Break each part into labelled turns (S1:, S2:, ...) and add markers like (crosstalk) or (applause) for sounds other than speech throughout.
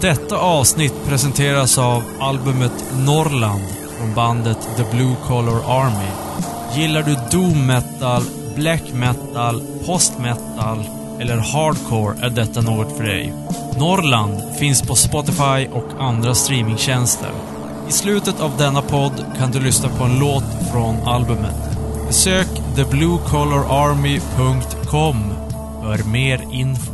S1: Detta avsnitt presenteras av albumet Norrland från bandet The Blue Collar Army. Gillar du doom metal, black metal, post metal eller hardcore är detta något för dig. Norrland finns på Spotify och andra streamingtjänster. I slutet av denna podd kan du lyssna på en låt från albumet. Besök thebluecollararmy.com för mer info.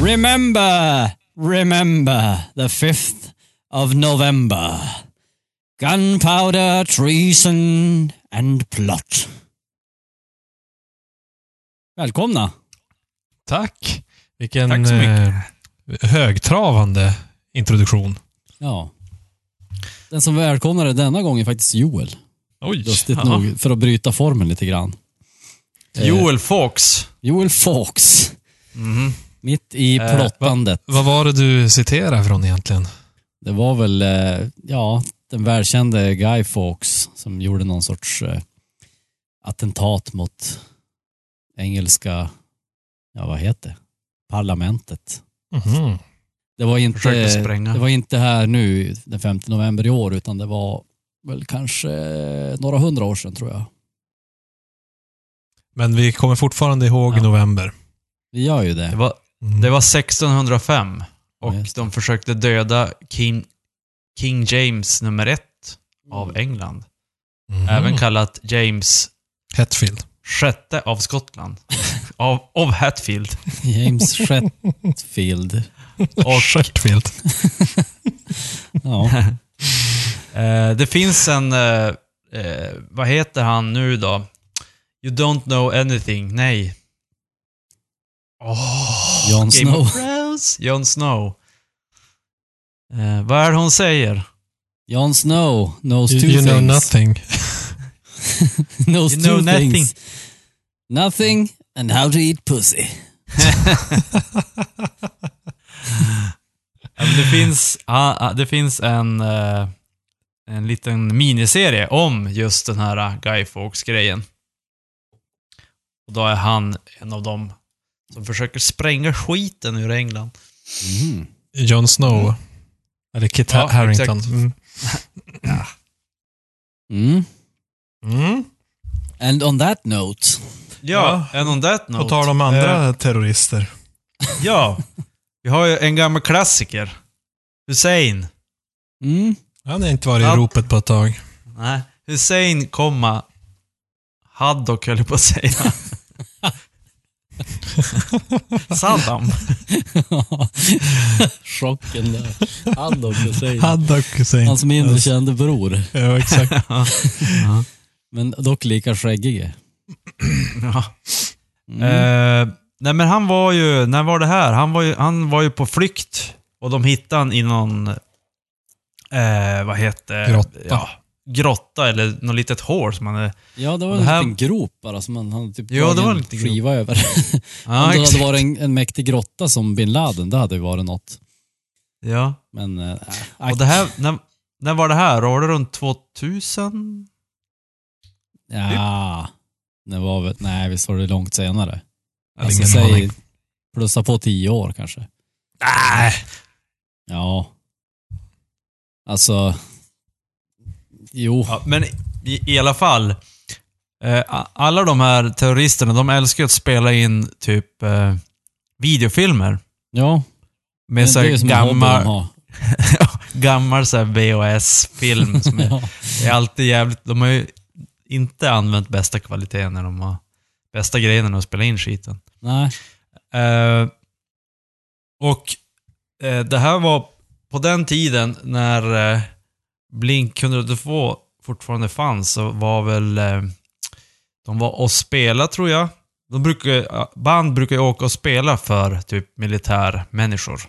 S2: Remember, remember the 5th of November. Gunpowder, treason and plot. Välkomna.
S3: Tack! Vilken
S1: Tack så mycket.
S3: eh, högtravande introduktion.
S2: Ja. Den som välkomnade denna gång är faktiskt Joel.
S3: Oj!
S2: Lustigt
S3: ja.
S2: nog, för att bryta formen lite grann.
S1: Joel Fox.
S2: Joel Fox. Mitt i
S1: Eh,
S2: plottandet.
S3: Vad var det du citerade från egentligen?
S2: Det var väl, eh, ja, den välkände Guy Fawkes som gjorde någon sorts eh, attentat mot engelska, ja vad heter det? Parlamentet.
S3: Mhm.
S2: Det var inte, det var inte här nu den 5 november i år utan det var väl kanske några hundra år sedan tror jag.
S3: Men vi kommer fortfarande ihåg
S2: Ja.
S3: november.
S2: Vi gör ju det.
S1: Det var,
S3: Mm.
S1: det var 1605 och
S2: Ja,
S1: de försökte döda King, King James nummer ett av
S2: Mm.
S1: England.
S3: Mhm.
S1: Även kallat James
S3: Hetfield.
S1: sjätte av Skottland. (laughs) av, av Hatfield. (laughs)
S2: James Shetfield.
S1: Och (laughs)
S3: Shetfield.
S2: Ja.
S1: eh, det finns en, eh, eh, vad heter han nu då? You don't know anything. Nej. Oh,
S2: Jon
S1: Game of
S2: Snow.
S1: Thrones. Jon Snow. Eh, vad är det hon säger?
S2: Jon Snow knows
S3: You,
S2: two
S3: you know
S2: things.
S3: nothing. (laughs) (laughs)
S2: knows
S1: You
S2: two
S1: know nothing.
S2: things. Nothing and how to eat pussy. (laughs)
S1: Det, finns, ah, ah, det finns en, eh, en liten miniserie om just den här ah, Guy Fawkes-grejen. Och då är han en av dem som försöker spränga skiten ur England.
S2: Mm.
S3: Jon Snow. Eller Kit
S1: Ja,
S3: Harington. Mm.
S2: Mm.
S3: Mm.
S2: And on that note.
S1: Ja, and on that note.
S3: På tal om andra
S1: eh,
S3: terrorister.
S1: ja, vi har ju en gammal klassiker. Hussein.
S2: Mm.
S3: Han har inte varit i
S1: Ja.
S3: ropet på ett tag.
S1: Nej, Hussein, komma, Haddock höll jag på att säga. (laughs) Saddam. (laughs)
S2: Chocken där. Han också säger.
S3: Haddock Hussein.
S2: Hans mindre kände bror.
S3: Ja, exakt. (laughs)
S1: Ja.
S2: Men dock lika skäggig.
S1: Ja.
S2: Mm.
S1: Eh, nej men han var ju, när var det här? Han var ju, han var ju på flykt och de hittade han i någon, eh, vad heter
S3: Grotta.
S1: Ja, grotta eller något litet hål som han hade...
S2: Ja, det var
S1: det
S2: en
S1: här-
S2: liten grop bara som man hade typ
S1: Ja, det var
S2: en
S1: liten grop.
S2: skiva över. (laughs)
S1: Ja,
S2: Om det hade
S1: exakt.
S2: varit en, en mäktig grotta som bin Laden, det hade ju varit något.
S1: Ja.
S2: Men, äh,
S1: Och det här, när, när var det här? Var det runt 2000?
S2: Ja, det var väl, nej visst var det långt senare.
S3: Jag
S2: Alltså säg, plussa på tio år kanske.
S1: Nej.
S2: Ja. Alltså, jo.
S1: Ja, men i, i alla fall. Eh, alla de här terroristerna, de älskar ju att spela in typ eh, videofilmer.
S2: Ja,
S1: Med
S2: det
S1: så gammal, (laughs) gammal så här VHS-film (laughs) som är,
S2: Ja.
S1: är alltid jävligt... De har ju inte använt bästa kvaliteten när de har bästa grejerna att spela in skiten.
S2: Nej.
S1: Eh, och eh, det här var på den tiden när eh, Blink 182 fortfarande fanns så var väl... Eh, de var och spela tror jag. de brukar, band brukar ju åka och spela för typ militärmänniskor.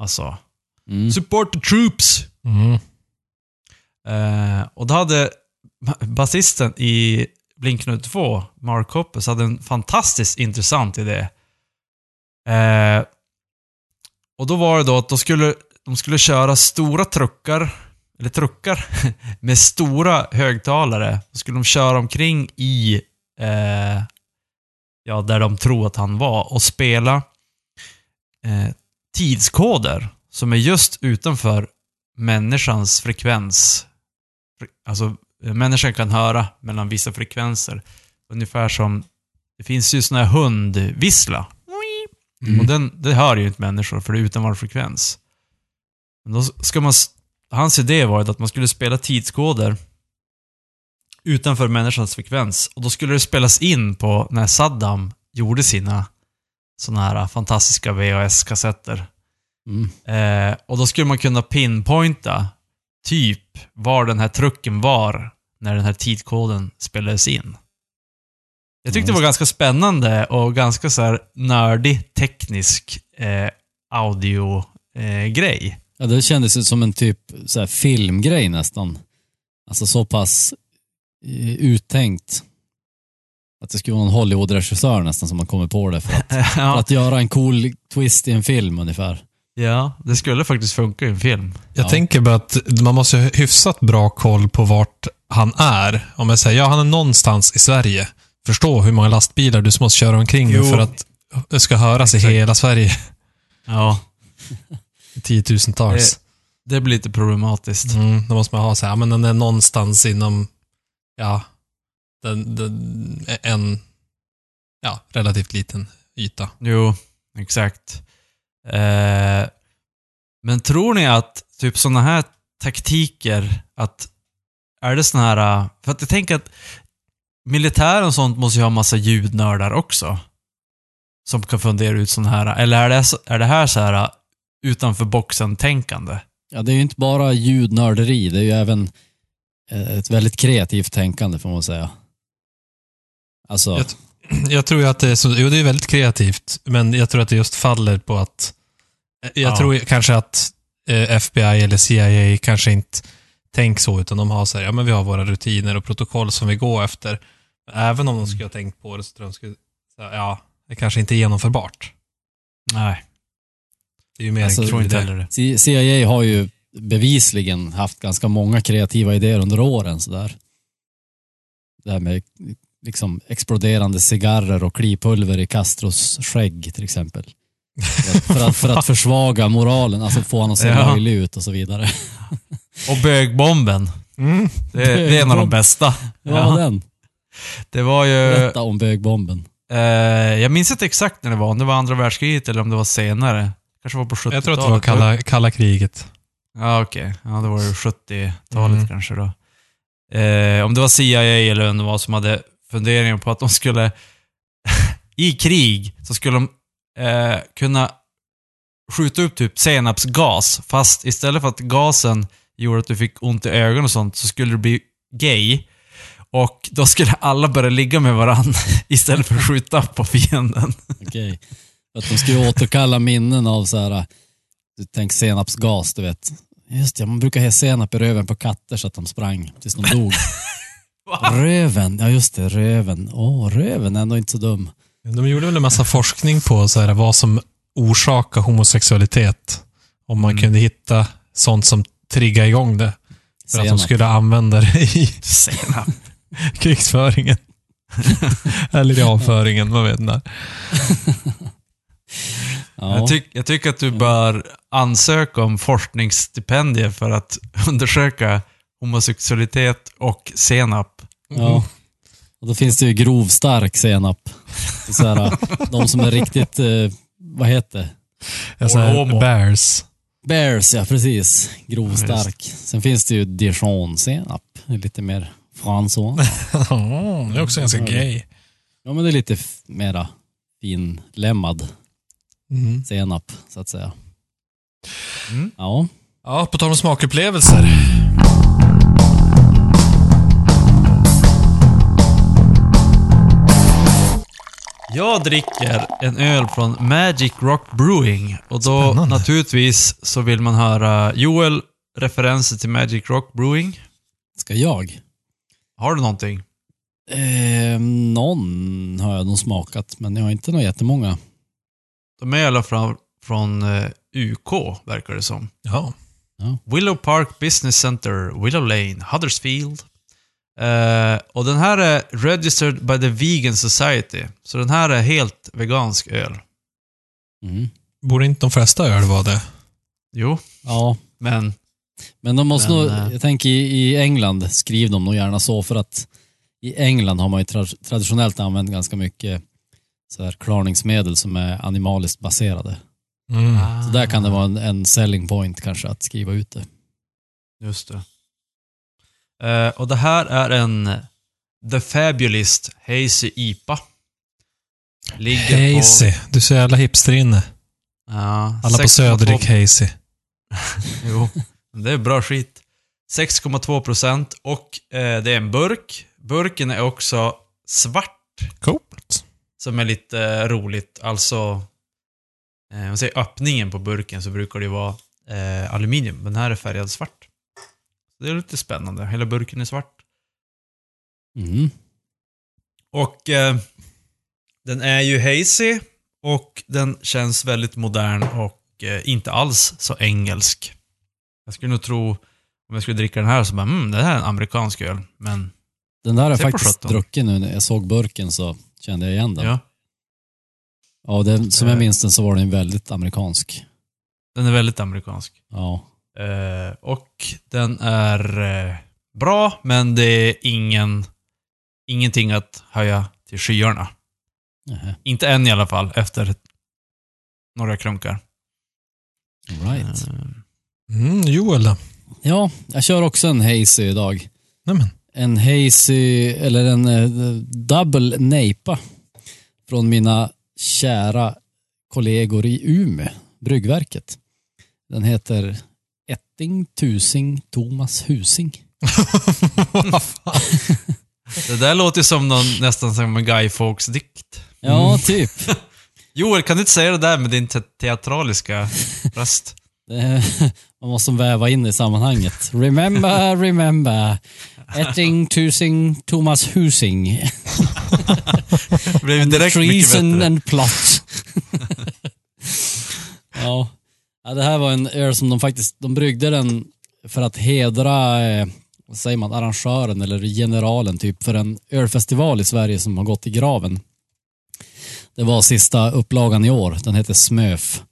S1: Alltså,
S2: Mm.
S1: support the troops!
S3: Mm.
S1: Eh, och då hade ba- basisten i Blink-182, Mark Hoppus, hade en fantastiskt intressant idé. Eh, och då var det då att de skulle, de skulle köra stora truckar, eller truckar, (laughs) med stora högtalare. Då skulle de köra omkring i, eh, ja, där de tror att han var och spela eh, tidskoder som är just utanför människans frekvens. Fre- Alltså, eh, människan kan höra mellan vissa frekvenser. Ungefär som, det finns ju sån här hundvissla.
S2: Mm.
S1: Och den, det hör ju inte människor, för det är utan vår frekvens. Men då ska man, hans idé var att man skulle spela tidskoder utanför människans frekvens. Och då skulle det spelas in på när Saddam gjorde sina såna här fantastiska VHS-kassetter.
S2: Mm.
S1: Eh, och då skulle man kunna pinpointa typ var den här trucken var när den här tidkoden spelades in. Jag tyckte
S2: Ja,
S1: det var ganska spännande och ganska så här nördig teknisk eh, audio-grej. Eh, grej.
S2: Ja, det kändes ju som en typ så här, filmgrej nästan. Alltså så pass eh, uttänkt. Att det skulle vara någon Hollywood-regissör nästan som har kommit på det för att, (laughs) för
S1: ja,
S2: att göra en cool twist i en film ungefär.
S1: ja, det skulle faktiskt funka i en film.
S3: Jag
S2: Ja.
S3: tänker bara att man måste ha hyfsat bra koll på vart han är. Om jag säger, ja han är någonstans i Sverige. Förstå hur många lastbilar du måste köra omkring
S1: Jo.
S3: för att det ska höras
S1: Exakt.
S3: i hela Sverige.
S1: Ja,
S3: Tiotusentals.
S1: det blir lite problematiskt.
S3: Mm, då måste man ha så här, men den är någonstans inom, ja, den, den, en, ja, relativt liten yta.
S1: Jo, exakt. Eh, men tror ni att typ sådana här taktiker, att är det sådana här... För att jag tänker att militären och sånt måste ju ha massa ljudnördar också. Som kan fundera ut sådana här. Eller är det, är det här så här utanför boxen-tänkande?
S2: Ja, det är ju inte bara ljudnörderi, det är ju även eh, ett väldigt kreativt tänkande får man säga. Alltså,
S3: Jag, (clears throat) jag tror ju att det är så, jo det är väldigt kreativt, men jag tror att det just faller på att, jag
S1: Ja.
S3: tror kanske att eh, FBI eller CIA kanske inte tänker så, utan de har så här, ja men vi har våra rutiner och protokoll som vi går efter. Även om de skulle ha tänkt på det så tror jag de skulle, ja, det kanske inte är genomförbart.
S1: Nej,
S3: Det är ju mer
S2: Alltså,
S3: en
S1: jag tror
S3: kul
S1: inte
S3: idé.
S1: heller det.
S2: C- CIA har ju bevisligen haft ganska många kreativa idéer under åren sådär. Det här med liksom exploderande cigarrer och klipulver i Castros skägg till exempel. För (laughs) att, för att, för att försvaga moralen, alltså få honom att se
S1: Ja.
S2: löjlig ut och så vidare.
S1: Och bögbomben.
S3: Mm.
S1: Det, det är en av de
S2: Bögbomb.
S1: bästa.
S2: Vad var den?
S1: Det var ju...
S2: Berätta om bögbomben.
S1: Eh, jag minns inte exakt när det var, om det var andra världskriget eller om det var senare. Kanske var på 70-talet.
S3: Jag tror att det var kalla, kalla kriget.
S1: Ja, okej. Ja, det var ju 70-talet
S3: Mm.
S1: kanske då. Eh, om det var CIA eller vem det var som hade funderingar på att de skulle... (laughs) I krig så skulle de eh, kunna skjuta upp typ senapsgas. Fast istället för att gasen gjorde att du fick ont i ögonen och sånt så skulle du bli gay. Och då skulle alla börja ligga med varandra (laughs) istället för att skjuta på fienden.
S2: Okej. Att de skulle återkalla minnen av så här, du tänk senapsgas, du vet. Just det, man brukar ha senap i röven på katter så att de sprang tills de dog. (laughs) Röven, ja just det, röven. Åh, röven är ändå inte så dum.
S3: De gjorde väl en massa forskning på så här, vad som orsakar homosexualitet. Om man
S1: Mm.
S3: kunde hitta sånt som triggar igång det. För att de
S2: Senap.
S3: skulle använda det i
S1: Senap. (laughs)
S3: krigsföringen. (laughs) Eller i avföringen, man vet inte.
S2: Ja.
S1: Jag, tyck, jag tycker att du bör ansöka om forskningsstipendier för att (laughs) undersöka homosexualitet och senap.
S2: Ja. Och då finns det ju grovstark senap. Det är Så här, (laughs) de som är riktigt, eh, vad heter det?
S3: Alltså,
S1: Homo.
S3: bears.
S2: Bears, ja precis. Grovstark. Sen finns det ju dijon-senap. Lite mer François. (laughs)
S3: det är också ganska gay.
S2: Ja men det är lite mera finlemmad
S3: Mm.
S2: senap, så att säga.
S1: Mm.
S2: Ja.
S3: Ja, på tal om smakupplevelser.
S1: Jag dricker en öl från Magic Rock Brewing. Och då
S3: Spännande.
S1: naturligtvis så vill man höra Joel, referenser till Magic Rock Brewing.
S2: Ska jag?
S1: Har du någonting?
S2: Eh, någon har jag nog smakat, men jag har inte några jättemånga.
S1: De är i alla fall från eh, UK, verkar det som.
S3: Ja.
S1: Willow Park Business Center, Willow Lane, Huddersfield. Eh, och den här är registered by the Vegan Society. Så den här är helt vegansk öl.
S2: Mm.
S3: Borde inte de flesta öl vara det?
S1: Jo,
S2: Ja,
S1: men
S2: men de måste
S1: Men,
S2: nog,
S1: eh,
S2: jag tänker i, England skriver de nog gärna så för att i England har man ju tra traditionellt använt ganska mycket så här klarningsmedel som är animaliskt baserade.
S3: Mm.
S2: Så där kan det vara en, en selling point kanske att skriva ut det.
S1: Just det. Eh, och det här är en The Fabulist Hazy IPA. Ligger
S3: Hazy. Du är så jävla hipsterinne.
S1: på... Ja,
S3: Alla på
S1: 6,2
S3: Södrik Hazy. (laughs)
S1: Jo, det är bra skit. 6,2 procent och eh, det är en burk. Burken är också svart,
S3: Coolt.
S1: Som är lite eh, roligt. Alltså, eh, om man säger öppningen på burken så brukar det vara eh, aluminium, den här är färgad svart. Så det är lite spännande. Hela burken är svart.
S2: Mm.
S1: Och eh, den är ju hazy och den känns väldigt modern och eh, inte alls så engelsk. Jag skulle nog tro, om jag skulle dricka den här så bara, mm, det här är en amerikansk öl. Men,
S2: Den där har jag faktiskt druckit nu när jag såg burken så kände jag igen den.
S1: ja.
S2: Ja, det, som jag
S1: Eh.
S2: minns den så var den väldigt amerikansk.
S1: Den är väldigt amerikansk.
S2: Ja.
S1: Eh, och den är eh, bra, men det är ingen, ingenting att höja till skyarna.
S2: Nähä.
S1: Inte än i alla fall, efter några klunkar.
S2: Right.
S1: Eh,
S3: Mm, Joel då?
S2: Ja, jag kör också en hazy idag.
S3: Nämen.
S2: En hazy, eller en eh, double neipa från mina kära kollegor i Umeå, bryggverket. Den heter Etting Tusing Thomas Husing. (laughs)
S1: Det där låter som någon, nästan som en Guy Fawkes-dikt.
S2: Ja, typ. (laughs)
S1: Joel, kan du inte säga det där med din te teatraliska röst? (laughs)
S2: Man måste väva in i sammanhanget. Remember, remember. Etting Tusing Thomas Husing.
S1: Det (laughs) blev direkt
S2: Treason and plot. (laughs) ja. ja, det här var en öl som de faktiskt, de bryggde den för att hedra, eh, vad säger man, arrangören eller generalen typ för en ölfestival i Sverige som har gått i graven. Det var sista upplagan i år, den heter Smöf.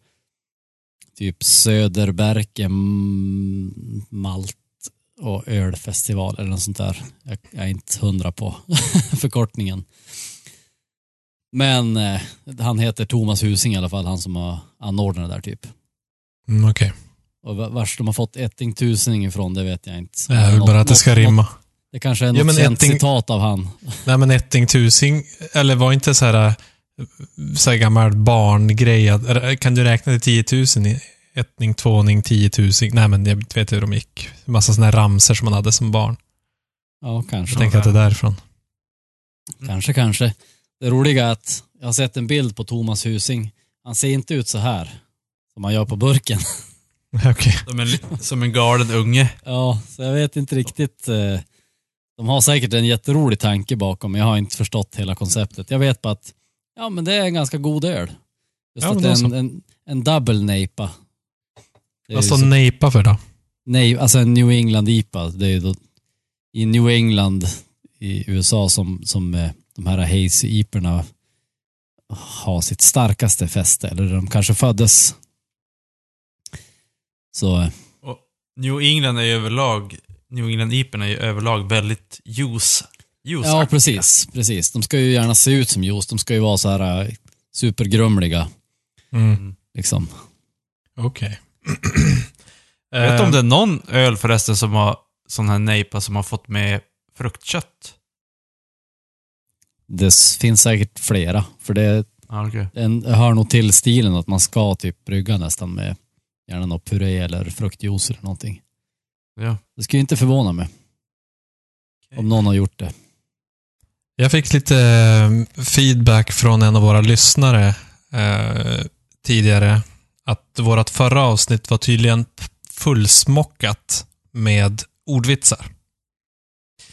S2: Typ Söderberke Malt och ölfestival eller något sånt där. Jag, jag är inte hundra på (laughs) förkortningen. Men eh, han heter Thomas Husing i alla fall, han som har anordnat det där typ.
S3: Mm, Okej.
S2: Och va- vars de har fått Etting Tusing ifrån, det vet jag inte.
S3: Väl
S2: Något-
S3: bara att det ska
S2: något-
S3: rimma.
S2: något- Det kanske är
S3: Ja,
S2: något
S3: men
S2: känt
S3: Etting-
S2: citat av han.
S3: Nej men etting tusing, eller var inte så här, så här gammal barngrej kan du räkna till 10 000 i ettning, tvåning, 10 000? Nej men jag vet hur de gick. Massa sådana här ramser som man hade som barn.
S2: Ja, kanske.
S3: Jag tänker att det är därifrån.
S2: Kanske, kanske. Det roliga är att jag har sett en bild på Thomas Husing. Han ser inte ut så här som han gör på burken. (laughs) (laughs)
S3: Okej.
S1: Som en, som en galen unge.
S2: Ja, så jag vet inte riktigt. eh, De har säkert en jätterolig tanke bakom, men jag har inte förstått hela konceptet. Jag vet bara att ja, men det är en ganska god öl. Just
S3: Ja,
S2: att det är en, en, en double neipa.
S3: Vad står
S2: så-
S3: nejpa för då?
S2: Nej, alltså en New England IPA. Det är ju då i New England i USA som, som eh, de här hazy iporna har sitt starkaste fäste. Eller de kanske föddes. Så eh,
S1: Och New England är ju överlag, New England IPen är ju överlag väldigt juice. juice
S2: ja, precis, precis. De ska ju gärna se ut som juice. De ska ju vara så här eh, supergrumliga.
S3: Mm.
S2: Liksom.
S3: Okej.
S1: Jag vet
S3: Eh,
S1: om det är någon öl förresten som har sån här nejpa som har fått med fruktkött.
S2: Det finns säkert flera. För det
S1: okej.
S2: en, hör nog till stilen att man ska typ brygga nästan med gärna något puré eller fruktjuice eller någonting.
S1: Ja.
S2: Det skulle ju inte förvåna mig. Om någon har gjort det.
S3: Jag fick lite eh, feedback från en av våra lyssnare eh, tidigare. Att vårt förra avsnitt var tydligen fullsmockat med ordvitsar.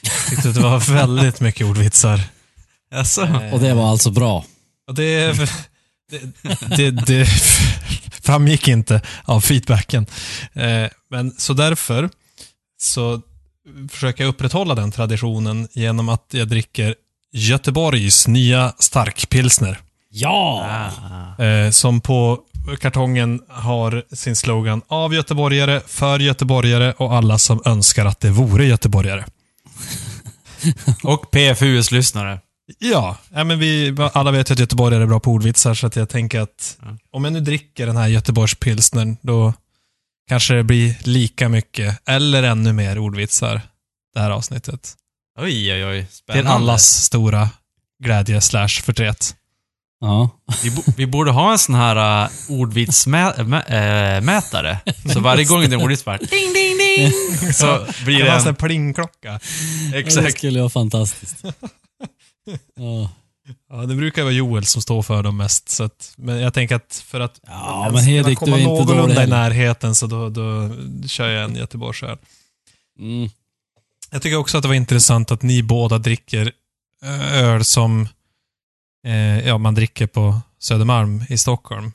S3: Jag tyckte att det var väldigt mycket ordvitsar.
S1: Jaså?
S2: Och det var alltså bra.
S3: Och det, det, det, det framgick inte av feedbacken. Eh, men så därför så försöker jag upprätthålla den traditionen genom att jag dricker Göteborgs nya starkpilsner.
S2: Ja!
S1: Ah.
S3: Eh, som på kartongen har sin slogan av göteborgare, för göteborgare och alla som önskar att det vore göteborgare. (laughs)
S1: Och PFUs lyssnare.
S3: Ja, men vi alla vet ju att göteborgare är bra på ordvitsar, så att jag tänker att om jag nu dricker den här Göteborgspilsnern, då kanske det blir lika mycket, eller ännu mer ordvitsar, det här avsnittet.
S1: Oj, oj, oj.
S3: Till
S1: Spännande.
S3: allas stora glädje slash förtret.
S2: Ja.
S1: Vi, vi borde ha en sån här uh, ordvitsmätare. så varje gång det är en ordvits bara (laughs) ding, ding, ding. (laughs) Så blir
S3: Det
S1: det
S3: en
S1: en...
S3: plingklocka.
S2: Det
S1: Exakt.
S2: skulle vara fantastiskt. (laughs) Ja,
S3: Ja, det brukar vara Joel som står för dem mest, så att, men jag tänker att för att
S2: ja men Hedvig,
S3: kunna
S2: du är
S3: komma
S2: inte
S3: någorlunda i närheten, så då, då kör jag en Göteborgsöl.
S2: Mm.
S3: Jag tycker också att det var intressant att ni båda dricker eh, öl som eh, ja, man dricker på Södermalm i Stockholm.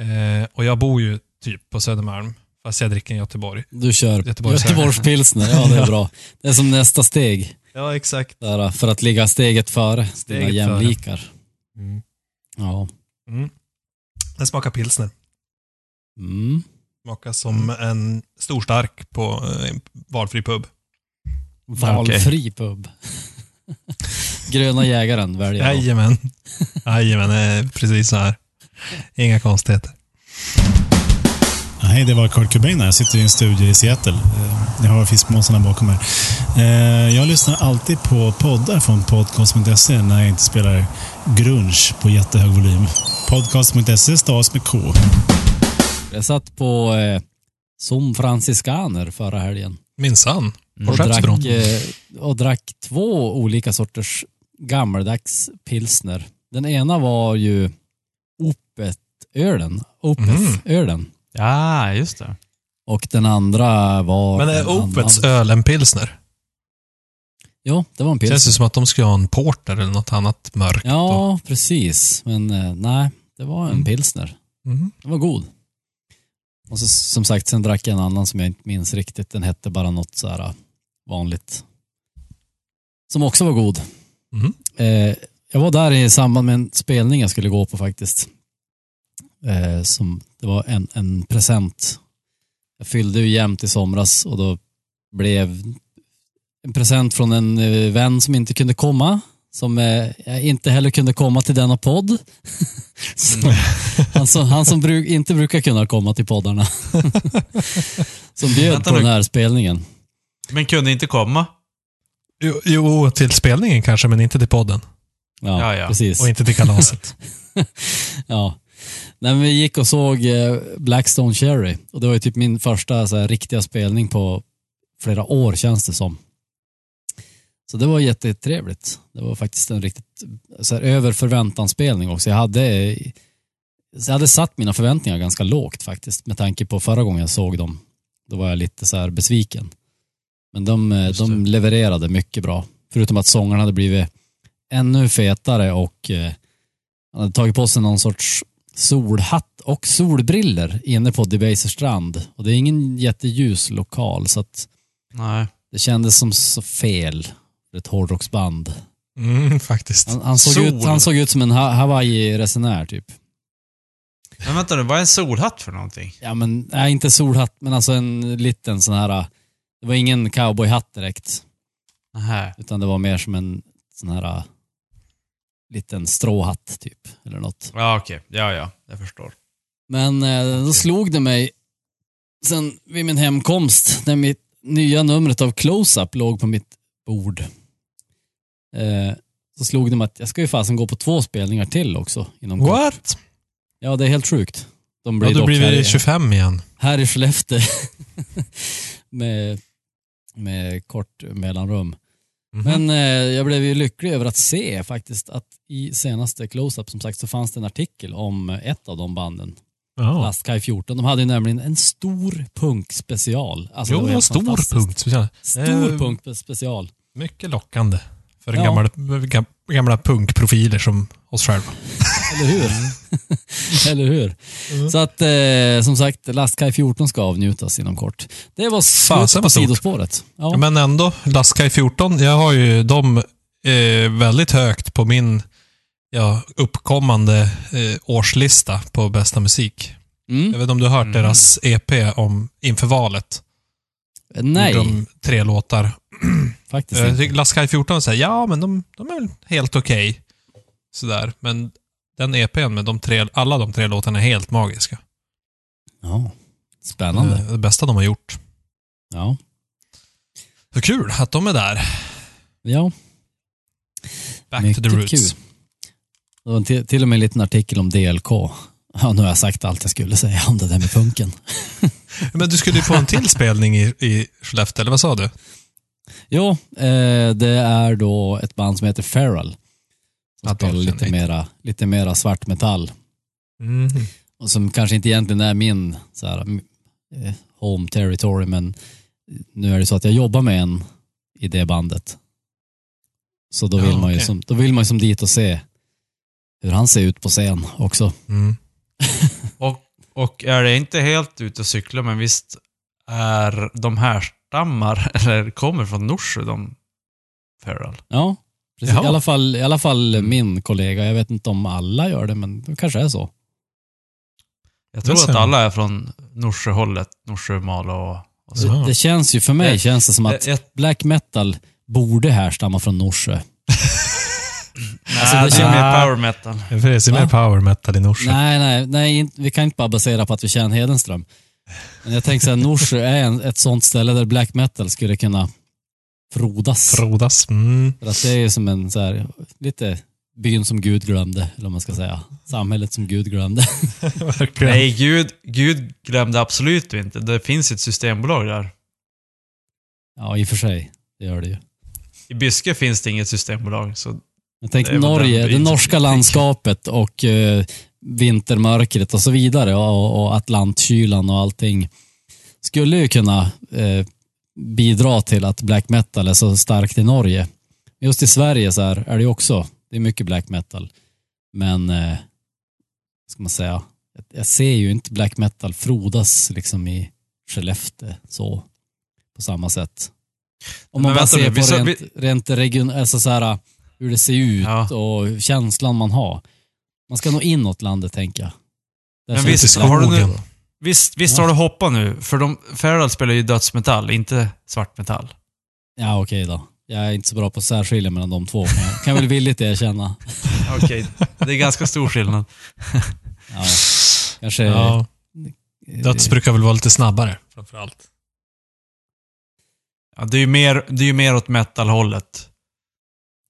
S3: Eh, och jag bor ju typ på Södermalm, fast jag dricker en Göteborg.
S2: Du kör
S3: Göteborgs-
S2: Göteborgspilsner. Ja, det är bra. Det är som nästa steg. (laughs)
S3: Ja, exakt.
S2: Där, för att ligga steget före dina
S3: Steget före.
S2: jämlikar.
S3: Mm.
S2: Ja.
S3: Mm. Den smakar pilsner.
S2: Mm.
S3: Smakar som en stor stark på eh, en valfri pub.
S2: Valfri pub. (laughs) Gröna jägaren väljer jag.
S3: Jajamän. Jajamän, det är precis så här. Inga konstigheter.
S4: Hej, det var Kurt Cobain här. Jag sitter i en studio i Seattle. Eh, Jag har fiskmåsarna bakom mig. Eh, Jag lyssnar alltid på poddar från podcast.se när jag inte spelar grunge på jättehög volym. Podcast.se stavas med K.
S2: Jag satt på eh, Som Franciscaner förra helgen.
S3: Minsann. På
S2: Och
S3: Skeppsbron.
S2: drack, eh, och drack två olika sorters gammaldags pilsner. Den ena var ju Opet-ölen. Opeth-ölen.
S1: Ja, just det.
S2: Och den andra var...
S3: Men är Opets
S2: annan-
S3: öl en pilsner?
S2: Ja, det var en pilsner.
S3: Känns det som att de skulle ha en porter eller något annat mörkt. och-
S2: Ja, precis. Men eh, nej, det var en
S3: Mm.
S2: pilsner.
S3: Mm.
S2: Den var god. Och så, som sagt, sen drack jag en annan som jag inte minns riktigt. Den hette bara något så här äh, vanligt. Som också var god.
S3: Mhm.
S2: Eh, jag var där i samband med en spelning jag skulle gå på faktiskt. Eh, som, det var en, en present. Jag fyllde ju jämnt i somras och då blev en present från en eh, vän som inte kunde komma. Som eh, inte heller kunde komma till denna podd. (laughs) Så, han som, han som bruk, inte brukar kunna komma till poddarna. (laughs) som bjöd
S1: Vänta
S2: på
S1: nu.
S2: den här spelningen.
S1: Men kunde inte komma.
S3: Jo, jo, till spelningen kanske, men inte till podden.
S2: Ja,
S1: Ja, ja.
S2: precis.
S3: Och inte till kalaset. (laughs)
S2: Ja. Nej, men vi gick och såg eh, Blackstone Cherry och det var ju typ min första så här, riktiga spelning på flera år känns det som. Så det var jättetrevligt. Det var faktiskt en riktigt så här, över förväntan spelning också. Jag hade, så jag hade satt mina förväntningar ganska lågt faktiskt med tanke på förra gången jag såg dem. Då var jag lite så här besviken. Men de, eh, de levererade mycket bra. Förutom att sångaren hade blivit ännu fetare och eh, han hade tagit på sig någon sorts solhatt och solbriller inne på Debaser strand. Och det är ingen jätteljus lokal så att
S1: Nej.
S2: det kändes som så fel för ett hårdrocksband.
S3: Mm, (laughs) faktiskt.
S2: Han, han, såg
S1: Sol.
S2: ut, han såg ut som en ha Hawaii-resenär typ.
S1: Men vänta nu, vad är en solhatt för någonting?
S2: Ja men, nej inte solhatt men alltså en liten sån här, det var ingen cowboyhatt direkt.
S1: Nähä.
S2: Utan det var mer som en sån här liten stråhatt typ. Eller något.
S1: Ja, okej. Ja, ja. Jag förstår.
S2: Men eh, då slog det mig sen vid min hemkomst när mitt nya numret av Close-Up låg på mitt bord. Eh, så slog det mig att jag ska ju fasen gå på två spelningar till också inom kort.
S3: What?
S2: Ja, det är helt sjukt. De
S3: Ja,
S2: blir
S3: då
S2: dock
S3: blir vi
S2: i-
S3: 25 igen.
S2: här i Skellefteå (laughs) med, med kort mellanrum.
S3: Mhm.
S2: Men eh, jag blev ju lycklig över att se faktiskt att i senaste close-up som sagt så fanns det en artikel om ett av de banden.
S3: Ja.
S2: Lastkaj 14. De hade ju nämligen en stor punkspecial. Alltså,
S3: Jo,
S2: det
S3: var
S2: helt
S3: stor speciellt.
S2: Stor
S3: Eh,
S2: punkspecial.
S3: Mycket lockande för en
S2: Ja.
S3: gammal, gam- gamla punkprofiler som oss själva.
S2: Eller hur? (laughs) Eller hur? Så att eh, som sagt, Lastkaj 14 ska avnjutas inom kort. Det var slut på sidospåret. Ja.
S3: Men ändå, Lastkaj 14, jag har ju dem eh, väldigt högt på min ja, uppkommande eh, årslista på bästa musik. Jag
S2: Mm.
S3: vet inte om du har hört
S1: Mm.
S3: deras EP om inför valet?
S2: Nej,
S3: De tre låtar. (clears throat)
S2: faktiskt
S3: Jag
S2: inte.
S3: tycker Lastkaj 14 säger ja, men de, de är väl helt okej. Sådär. Men den EPn med de tre, alla de tre låtarna är helt magiska.
S2: Ja. Spännande.
S3: Eh, Det bästa de har gjort.
S2: Ja.
S3: Så kul att de är där.
S2: ja.
S3: Back
S2: Mycket
S3: to the roots.
S2: kul. Det var till, till och med en liten artikel om DLK. Ja, nu har jag sagt allt jag skulle säga om det där med punken. (laughs)
S3: Men du skulle ju på en till spelning i, i Skellefteå, eller vad sa du?
S2: Jo, eh, det är då ett band som heter Feral. Som
S3: Ja, de
S2: spelar lite mera, lite mera svart metall.
S3: Mm.
S2: Och som kanske inte egentligen är min så här, eh, home territory, men nu är det så att jag jobbar med en i det bandet. Så då
S3: Ja,
S2: vill man ju
S3: okej.
S2: som, då vill man ju som dit och se hur han ser ut på scen också.
S3: Mm. (laughs)
S1: Och, och är det inte helt ute och cykla, men visst är de härstammar, (laughs) eller kommer från Norsjö, de Feral?
S2: Ja, precis.
S3: Jaha.
S2: I alla fall, i alla fall min kollega. Jag vet inte om alla gör det, men det kanske är så.
S1: Jag tror att alla är från Norsjöhållet, Norsjö, Malå och, och så.
S2: Det känns ju, för mig
S1: Det-
S2: känns det som att
S1: Jag, jag,
S2: black metal borde härstamma från Norsjö. (laughs) Alltså,
S1: nej,
S2: det
S1: det är
S2: känns-
S1: mer power metal.
S3: Det är mer power metal i Norsjö.
S2: Nej, nej, nej, vi kan inte bara basera på att vi känner Hedenström. Men jag tänker så här, Norsjö är en, ett sånt ställe där black metal skulle kunna frodas.
S3: Frodas. Mm.
S2: För att det är ju som en så här, lite byn som Gud glömde, eller vad man ska säga. Samhället som Gud glömde. (laughs)
S1: Nej, Gud, Gud glömde absolut inte. Det finns ett systembolag där.
S2: Ja, i och för sig. Det gör det ju.
S1: I Byske finns det inget systembolag, så
S2: Jag tänkte Norge, det norska landskapet och eh, vintermörkret och så vidare och, och Atlantkylan och allting skulle ju kunna eh, bidra till att black metal är så starkt i Norge. Just i Sverige så här är det också, det är mycket black metal. Men, eh, ska man säga, jag, ser ju inte black metal frodas liksom i Skellefteå så på samma sätt. Om man bara ser
S1: vi
S2: på rent, rent region, alltså så här, hur det ser ut
S1: Ja.
S2: och känslan man har. Man ska nog inåt landet, tänker jag. Där
S1: Men visst, har du nu-. Visst, visst
S2: Ja.
S1: har du hoppat nu? För de, Feral spelar ju dödsmetall, inte svartmetall.
S2: Ja, okej då. Jag är inte så bra på att särskilja mellan de två, men jag kan väl villigt erkänna. (laughs)
S1: Okej, det är ganska stor skillnad.
S2: Ja, kanske...
S3: Ja. Döds brukar väl vara lite snabbare, framförallt.
S1: Ja, det är ju mer, det är ju mer åt metal-hållet.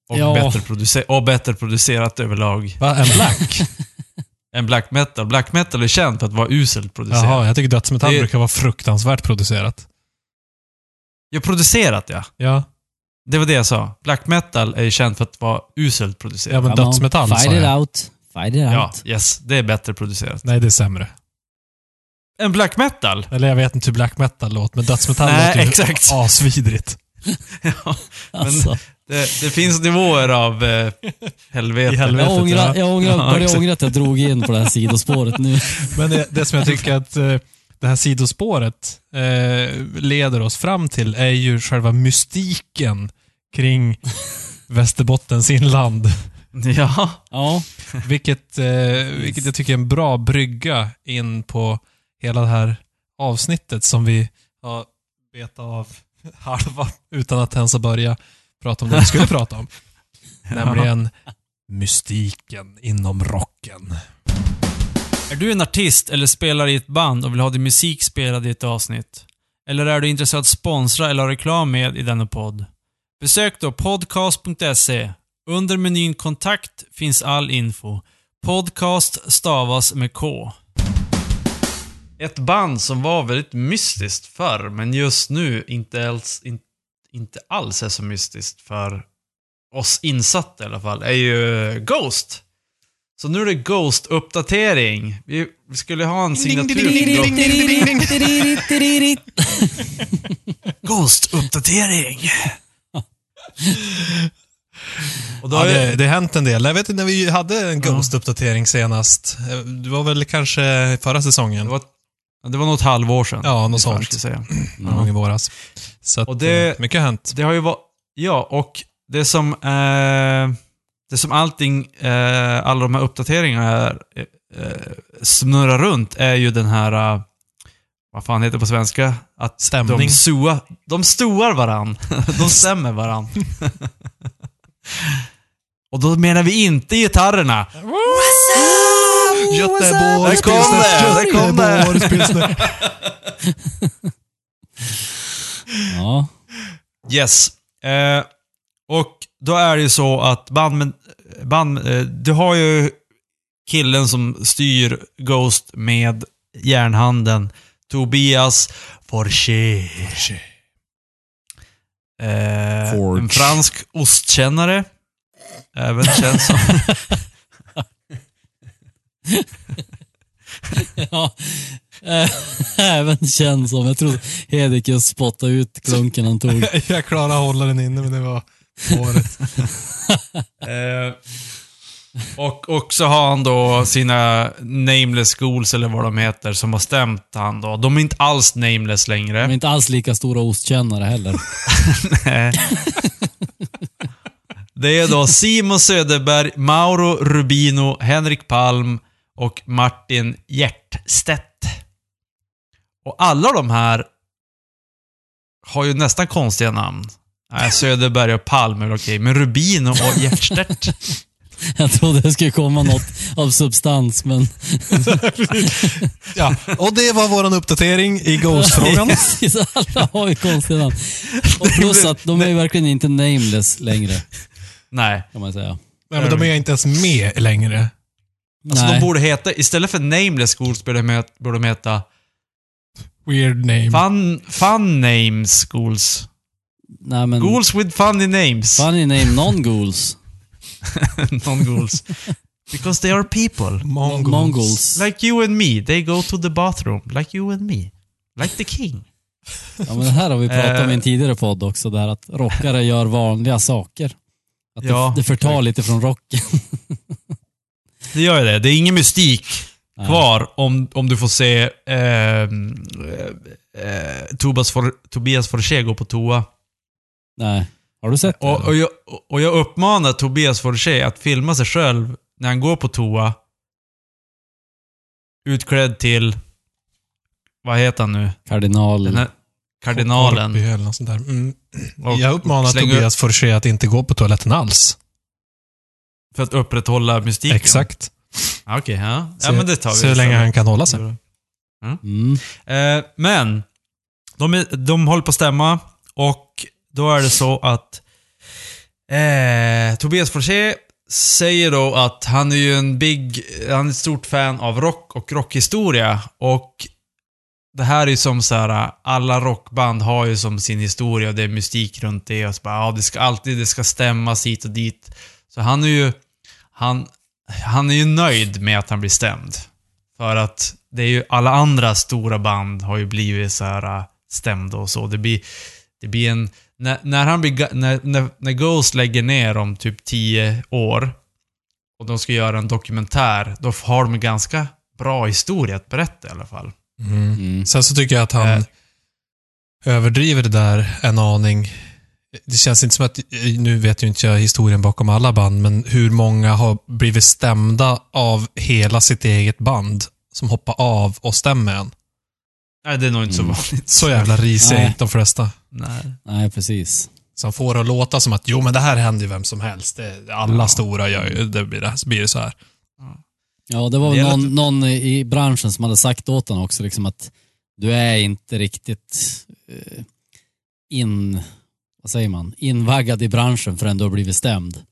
S1: Och,
S2: Ja.
S1: bättre producer- och bättre producerat överlag
S3: Va? En black? (laughs)
S1: än black metal. Black metal är känt för att vara uselt producerat.
S3: Jaha, jag tycker dödsmetall
S1: Det-
S3: brukar vara fruktansvärt producerat.
S1: Ja, producerat ja.
S3: Ja,
S1: Det var det jag sa. Black metal är känt för att vara uselt producerat.
S3: ja men
S2: come on,
S3: dödsmetall
S2: Fight
S3: sa
S2: it
S3: jag.
S2: out. Fight it
S1: Ja,
S2: out.
S1: yes. Det är bättre producerat.
S3: Nej, det är sämre.
S1: En black metal?
S3: Eller jag vet inte hur black metal låter, men dödsmetall
S1: Nej,
S3: låter ju (laughs)
S1: exakt.
S3: asvidrigt. (laughs)
S1: ja,
S2: Alltså,
S1: det, det finns nivåer av eh, helvete.
S3: I helvete.
S2: jag ångrar,
S3: ja.
S2: jag ångrar,
S1: Ja,
S2: börjar ångra att jag drog in på det här sidospåret nu. (laughs)
S3: Men det, det som jag tycker att eh, det här sidospåret eh, leder oss fram till är ju själva mystiken kring Västerbottens inland. (laughs)
S1: Ja. (laughs)
S2: Ja,
S3: Vilket, eh, vilket jag tycker är en bra brygga in på hela det här avsnittet som vi har betat av halva utan att ens ha börjat prata om det vi skulle prata om. (laughs) Nämligen mystiken inom rocken.
S1: Är du en artist eller spelar i ett band och vill ha din musik spelad i ett avsnitt? Eller är du intresserad av att sponsra eller ha reklam med i denna podd? Besök då podcast.se. Under menyn kontakt finns all info. Podcast stavas med K. Ett band som var väldigt mystiskt förr, men just nu inte alls, in, inte alls är så mystiskt för oss insatta i alla fall, är ju Ghost. Så nu är det Ghost-uppdatering. Vi, skulle ha en signatur. Ghost-uppdatering! Och då
S3: Ja,
S1: är
S3: det, det har hänt en del. Jag vet inte när vi hade en Ghost-uppdatering senast. Eh, Det var väl kanske förra säsongen?
S1: det var, det var något halvår sedan.
S3: Ja, något sånt.
S1: säga. (clears throat)
S3: Någon gång i våras. Så att,
S1: Och det-
S3: eh, mycket har hänt.
S1: Det har ju varit... Ja, och det som... Eh, det som allting, eh, alla de här uppdateringarna är, eh, snurrar runt är ju den här... Eh, vad fan heter det på svenska? Att
S3: Stämning.
S1: De, sua, de stoar varann. (laughs) de stämmer varann. (laughs) och då menar vi inte gitarrerna.
S3: Göteborg,
S1: Där det! Där kom det! (laughs)
S2: Ja.
S1: Yes. Eh, och då är det ju så att band, band eh, du har ju killen som styr Ghost med järnhanden. Tobias Forché. Eh, en fransk ostkännare. Även känd som... (laughs) (laughs)
S2: ja. Eh, Även känd som, jag tror Hedik just spottade ut klunken han tog. (laughs)
S3: Jag klarade att hålla den inne, men det var året. (laughs)
S1: Eh, och, och så har han då sina nameless schools, eller vad de heter, som har stämt han då. De är inte alls nameless
S2: De är
S1: längre.
S2: inte alls lika stora ostkännare heller.
S1: Det är då Simon Söderberg, Mauro Rubino, Henrik Palm och Martin Hjertstedt. Och alla de här har ju nästan konstiga namn. Nej, Söderberg och Palm är väl okej, men Rubino och Hjertstedt. (laughs)
S2: Jag trodde det skulle komma något av substans, men... (laughs)
S3: Ja, och det var våran uppdatering i Ghost-frågan. (laughs)
S2: Precis, alla har ju konstiga namn. Och plus att de är ju verkligen inte nameless längre,
S1: Nej.
S2: kan man säga.
S3: Nej, men de är inte ens med längre.
S1: Alltså
S2: Nej.
S1: de borde heta, istället för nameless schools borde de heta, borde de heta
S3: Weird name.
S1: fun, fun names schools.
S2: Nej, men...
S1: Schools with funny names.
S2: Funny name (laughs) non-ghouls.
S1: Non-ghouls. Because they are people.
S3: Mongols.
S2: Mongols.
S1: Like you and me. They go to the bathroom. Like you and me. Like the king.
S2: Ja, men det här har vi pratat om i en
S1: Eh.
S2: tidigare podd också, där att rockare gör vanliga saker. Att det,
S1: Ja,
S2: det förtar lite från rocken. (laughs)
S1: Det gör ju det. Det är ingen mystik
S2: Nej.
S1: kvar om, om du får se ehm, eh, eh, Tobias, For, Tobias Forché gå på toa.
S2: Nej. Har du sett det?
S1: Och, och, jag, och jag uppmanar Tobias Forché att filma sig själv när han går på toa. Utklädd till... Vad heter han nu? Här kardinalen.
S3: Korpi eller något sånt där. Mm.
S1: Och
S3: Jag uppmanar Tobias Forché att inte gå på toaletten alls.
S1: För att upprätthålla mystiken.
S3: Exakt.
S1: Ja, Okej, ja.
S3: Så,
S1: ja. men det tar vi.
S3: så länge han kan hålla sig.
S2: Mm.
S1: Eh, men, de, är, de håller på att stämma och då är det så att eh, Tobias Forché säger då att han är ju en big, han är ett stort fan av rock och rockhistoria och det här är ju som så här, alla rockband har ju som sin historia och det är mystik runt det och så bara, ja, det ska alltid, det ska stämmas hit och dit. Så han är ju, han, han är ju nöjd med att han blir stämd. För att det är ju alla andra stora band har ju blivit så här äh, stämda och så. Det blir, det blir en... När, när han blir, när, när, när Ghost lägger ner om typ 10 år och de ska göra en dokumentär, då har de en ganska bra historia att berätta i alla fall.
S3: Mm.
S2: Mm.
S3: Sen så tycker jag att han
S1: Eh.
S3: överdriver det där en aning. Det känns inte som att, nu vet ju inte jag historien bakom alla band, men hur många har blivit stämda av hela sitt eget band som hoppar av och stämmer en.
S1: Nej, det är nog inte
S2: Mm.
S1: så vanligt.
S3: Så jävla risiga är inte de flesta.
S1: Nej.
S2: Nej, precis.
S3: Som får det att låta som att, jo men det här händer ju vem som helst. Det, alla
S1: Ja.
S3: stora gör ju, det blir, det, så blir det så här.
S2: Ja, det var väl någon, någon i branschen som hade sagt åt honom också liksom att du är inte riktigt eh, in, vad säger man, invaggad i branschen förrän du har blivit stämd.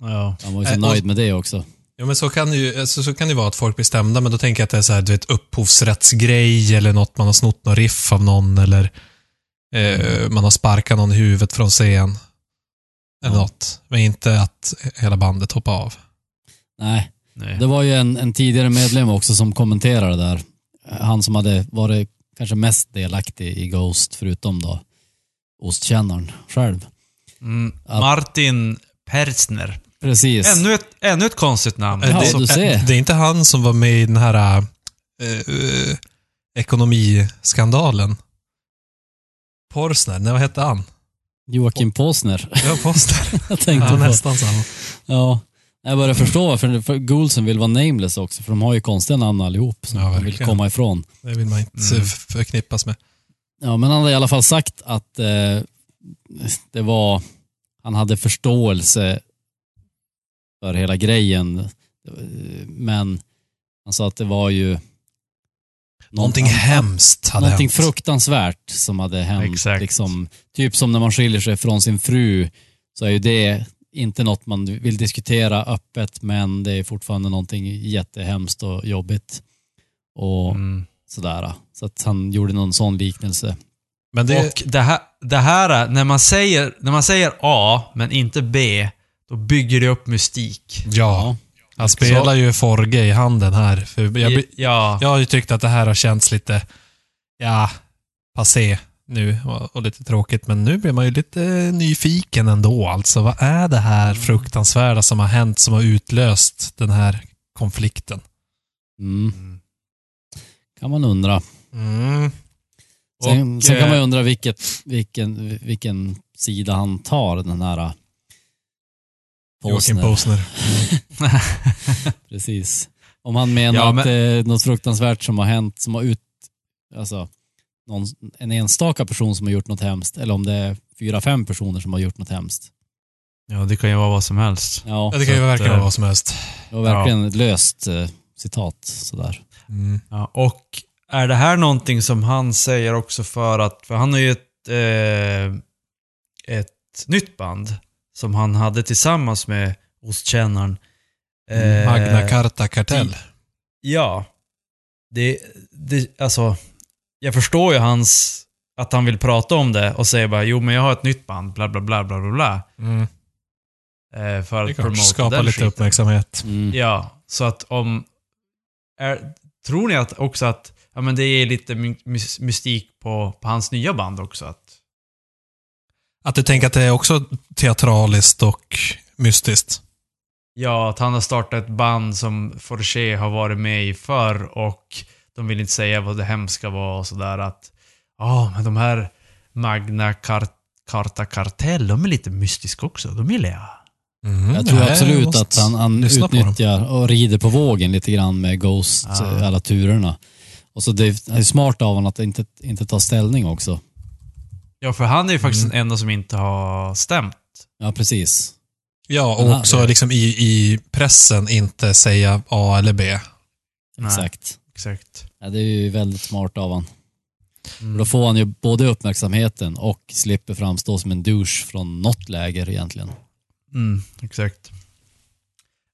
S1: Ja.
S2: Han var ju så
S3: och-
S2: nöjd med det också.
S3: Ja, men så kan, det ju, alltså, så kan det vara att folk blir stämda, men då tänker jag att det är så här, du vet, upphovsrättsgrej eller något, man har snott någon riff av någon eller eh, man har sparkat någon i huvudet från scen. Eller
S2: Ja.
S3: något. Men inte att hela bandet hoppar av.
S2: Nej,
S1: Nej.
S2: det var ju en, en tidigare medlem också som kommenterade där. Han som hade varit kanske mest delaktig i Ghost, förutom då ostkännaren själv.
S1: Mm.
S2: Att-
S1: Martin Persner.
S2: Precis.
S1: Ännu ett, ännu ett konstigt namn.
S2: Ja,
S3: det,
S2: du ser.
S3: det är inte han som var med i den här eh, eh, ekonomiskandalen. Porsner, nej vad hette han?
S2: Joakim Posner.
S3: Ja, Porsner. (laughs)
S2: Jag tänkte
S3: ja,
S2: på.
S3: nästan samma.
S2: Ja. Jag börjar förstå varför för Goulsen vill vara nameless också, för de har ju konstiga namn allihop som
S3: Ja,
S2: de vill komma ifrån.
S3: Det vill man inte
S1: Mm.
S3: förknippas med.
S2: Ja, men han hade i alla fall sagt att eh, det var, han hade förståelse för hela grejen. Men han sa att det var ju
S3: Någonting
S2: an-
S3: hemskt hade
S2: Någonting
S3: hänt.
S2: fruktansvärt som hade hänt.
S1: Exakt.
S2: Liksom, typ som när man skiljer sig från sin fru så är ju det inte något man vill diskutera öppet men det är fortfarande någonting jättehemskt och jobbigt. Och
S1: Mm.
S2: sådär. Så att han gjorde någon sån liknelse.
S3: Men det,
S1: Och det här, det här när, man säger, när man säger A, men inte B, då bygger det upp mystik.
S3: ja, han spelar ju Forge i handen här. För jag,
S1: ja.
S3: jag har ju tyckt att det här har känts lite, ja, passé nu och, och lite tråkigt. Men nu blir man ju lite nyfiken ändå. Alltså, vad är det här fruktansvärda som har hänt som har utlöst den här konflikten?
S2: Mm. Kan man undra.
S3: Mm.
S2: Sen,
S1: Och,
S2: sen kan man ju
S1: eh,
S2: undra vilket, vilken, vilken sida han tar, den här äh,
S3: Joakim
S2: Posner.
S3: Posner. (laughs)
S2: Precis. Om han menar
S1: Ja, men-
S2: att det är något fruktansvärt som har hänt, som har ut... Alltså, någon, en enstaka person som har gjort något hemskt, eller om det är fyra, fem personer som har gjort något hemskt.
S1: ja, det kan ju vara vad som helst.
S2: Ja,
S3: Ja, det kan ju
S1: att,
S3: verkligen
S1: eh,
S3: vara vad som helst.
S2: det var verkligen ett löst eh, citat sådär.
S3: Mm.
S1: Ja, och är det här någonting som han säger också för att, för han har ju ett, eh, ett nytt band som han hade tillsammans med ostkännaren. Eh,
S3: Magna Carta Kartell.
S1: Ja. Det, det, alltså, jag förstår ju hans, att han vill prata om det och säger bara jo men jag har ett nytt band, bla bla bla bla bla bla.
S3: Mm.
S1: Eh, för
S3: Det
S1: att promota
S3: skapa
S1: den
S3: lite
S1: skiten.
S3: uppmärksamhet.
S2: Mm.
S1: Ja, så att om... Är, tror ni att också att ja, men det är lite my- mys- mystik på, på hans nya band också? Att,
S3: Att du tänker att det är också teatraliskt och mystiskt.
S1: ja, att han har startat ett band som Forché har varit med i förr och de vill inte säga vad det hemska var och sådär att ja, men de här Magna Cart Carta Kartell, de är lite mystiska också. De gillar jag.
S3: Mm,
S2: Jag tror absolut att han, han utnyttjar och rider på vågen lite grann med Ghost,
S1: Ja.
S2: eh, alla turerna. Och så det är smart av honom att inte, inte ta ställning också.
S1: Ja, för han är ju faktiskt
S3: Mm.
S1: den enda som inte har stämt.
S2: Ja, precis.
S3: Ja, och
S2: här-
S3: också liksom i, i pressen inte säga A eller B.
S1: Nej.
S2: Exakt.
S1: Exakt.
S2: Ja, det är ju väldigt smart av honom.
S1: Mm.
S2: Då får han ju både uppmärksamheten och slipper framstå som en douche från något läger egentligen.
S1: Mm, exakt.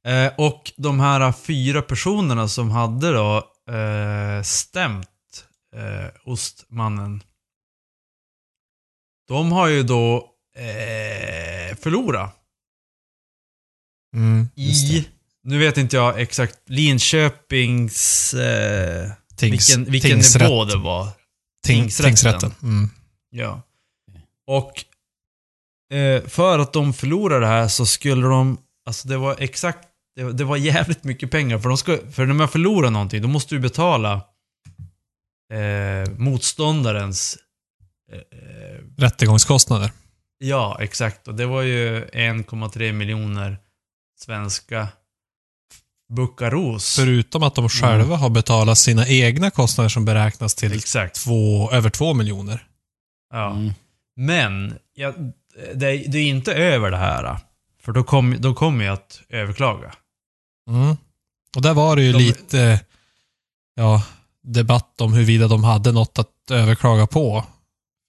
S1: Eh, och de här fyra personerna som hade då eh, stämt eh, ostmannen. De har ju då eh, förlorat
S3: Mm.
S1: I, nu vet inte jag exakt, Linköpings... Eh,
S3: Tings,
S1: vilken vilken
S3: tingsrätt.
S1: nivå det var.
S3: Ting,
S1: tingsrätten.
S3: tingsrätten. Mm.
S1: Ja. Och eh, för att de förlorade det här så skulle de, alltså det var exakt, det, var- det var jävligt mycket pengar. För, de ska, för när man förlorar någonting, då måste du betala eh, motståndarens... Eh, eh,
S3: Rättegångskostnader.
S1: ja, exakt. Och det var ju 1,3 miljoner svenska buckaros.
S3: Förutom att de själva har betalat sina egna kostnader som beräknas till
S1: Exakt.
S3: två, över två miljoner.
S1: Ja.
S2: Mm.
S1: Men, ja, det, är- det är inte över det här. För då kommer då kommer jag att överklaga.
S3: Mm. Och där var det ju
S1: De-
S3: lite ja, debatt om huruvida de hade något att överklaga på.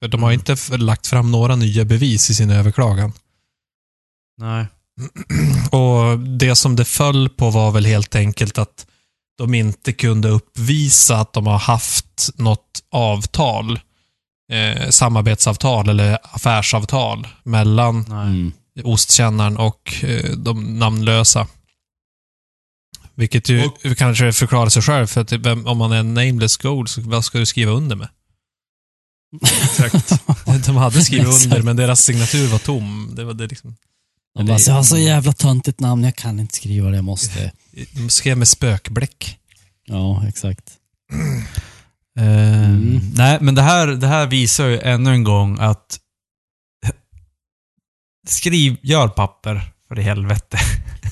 S3: För de har
S1: Mm.
S3: inte lagt fram några nya bevis i sin överklagan.
S1: Nej. (clears throat)
S3: Och det som det föll på var väl helt enkelt att de inte kunde uppvisa att de har haft något avtal eh, samarbetsavtal eller affärsavtal mellan
S2: Mm.
S3: ostkännaren och eh, de namnlösa. Vilket ju kanske förklarar sig själv, för att om man är en nameless gold, så vad ska du skriva under med? Exakt. (laughs) De hade skrivit under, men deras signatur var tom. Det var det liksom...
S2: De bara, så jag har så jävla töntigt namn, jag kan inte skriva det, jag måste.
S3: De skrev med spökbläck.
S2: Ja, exakt. (clears throat) Mm.
S1: Nej, men det här, det här visar ju ännu en gång att skriv, gör papper för i helvete.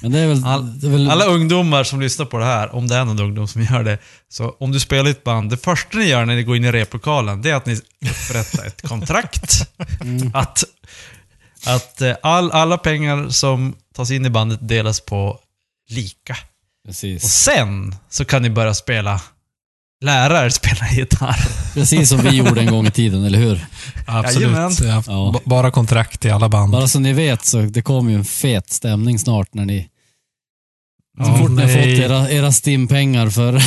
S2: Väl...
S1: All-
S2: väl
S1: Alla ungdomar som lyssnar på det här, om det är någon ungdom som gör det, så om du spelar i ett band, det första ni gör när ni går in i replokalen, det är att ni upprättar ett kontrakt.
S2: Mm.
S1: Att, att eh, all, alla pengar som tas in i bandet delas på lika. Och
S2: Precis.
S1: sen så kan ni börja spela, lära er spela gitarr.
S2: Precis som vi gjorde en gång i tiden, eller hur?
S1: Jajamän.
S3: Absolut. Ja,
S2: Ja.
S3: Bara kontrakt i alla band.
S2: Bara så ni vet så det kommer ju en fet stämning snart när ni... Så
S1: Ja,
S2: fort ni har
S3: nej.
S2: fått era, era stimpengar för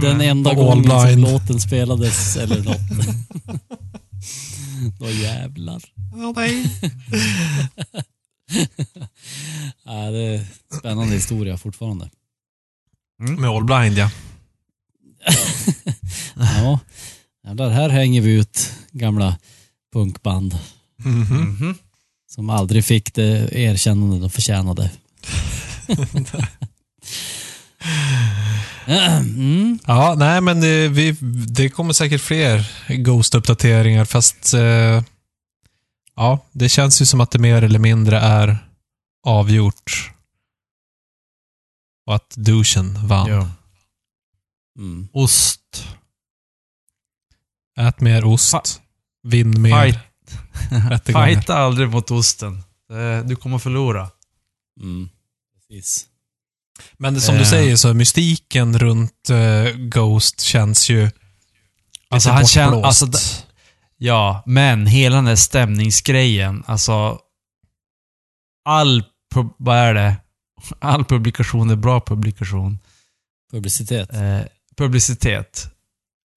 S2: den enda gången som låten spelades eller något. Då jävlar. Ja, det är en spännande historia fortfarande.
S3: Med All Blind, ja. (laughs)
S2: Ja, jävlar, här hänger vi ut gamla punkband
S3: Mhm.
S1: Mhm.
S2: som aldrig fick det erkännande de förtjänade. mm. (laughs)
S3: Ja, nej men det, vi, det kommer säkert fler Ghost-uppdateringar fast eh, ja, det känns ju som att det mer eller mindre är avgjort. Och att douchen vann.
S1: Ja.
S2: Mm.
S1: Ost.
S3: Ät mer ost.
S1: Fa-
S3: Vinn mer
S1: Fight. (laughs) Fighta aldrig mot osten. Du kommer förlora.
S2: Mm. Precis.
S3: Men som du
S1: Eh.
S3: säger så mystiken runt eh, Ghost känns ju
S1: Alltså, han
S3: bortblåst.
S1: alltså, Ja, men hela den där stämningsgrejen, alltså... All... Vad är det? (laughs) All publikation är bra publikation.
S2: Publicitet.
S1: Eh, publicitet.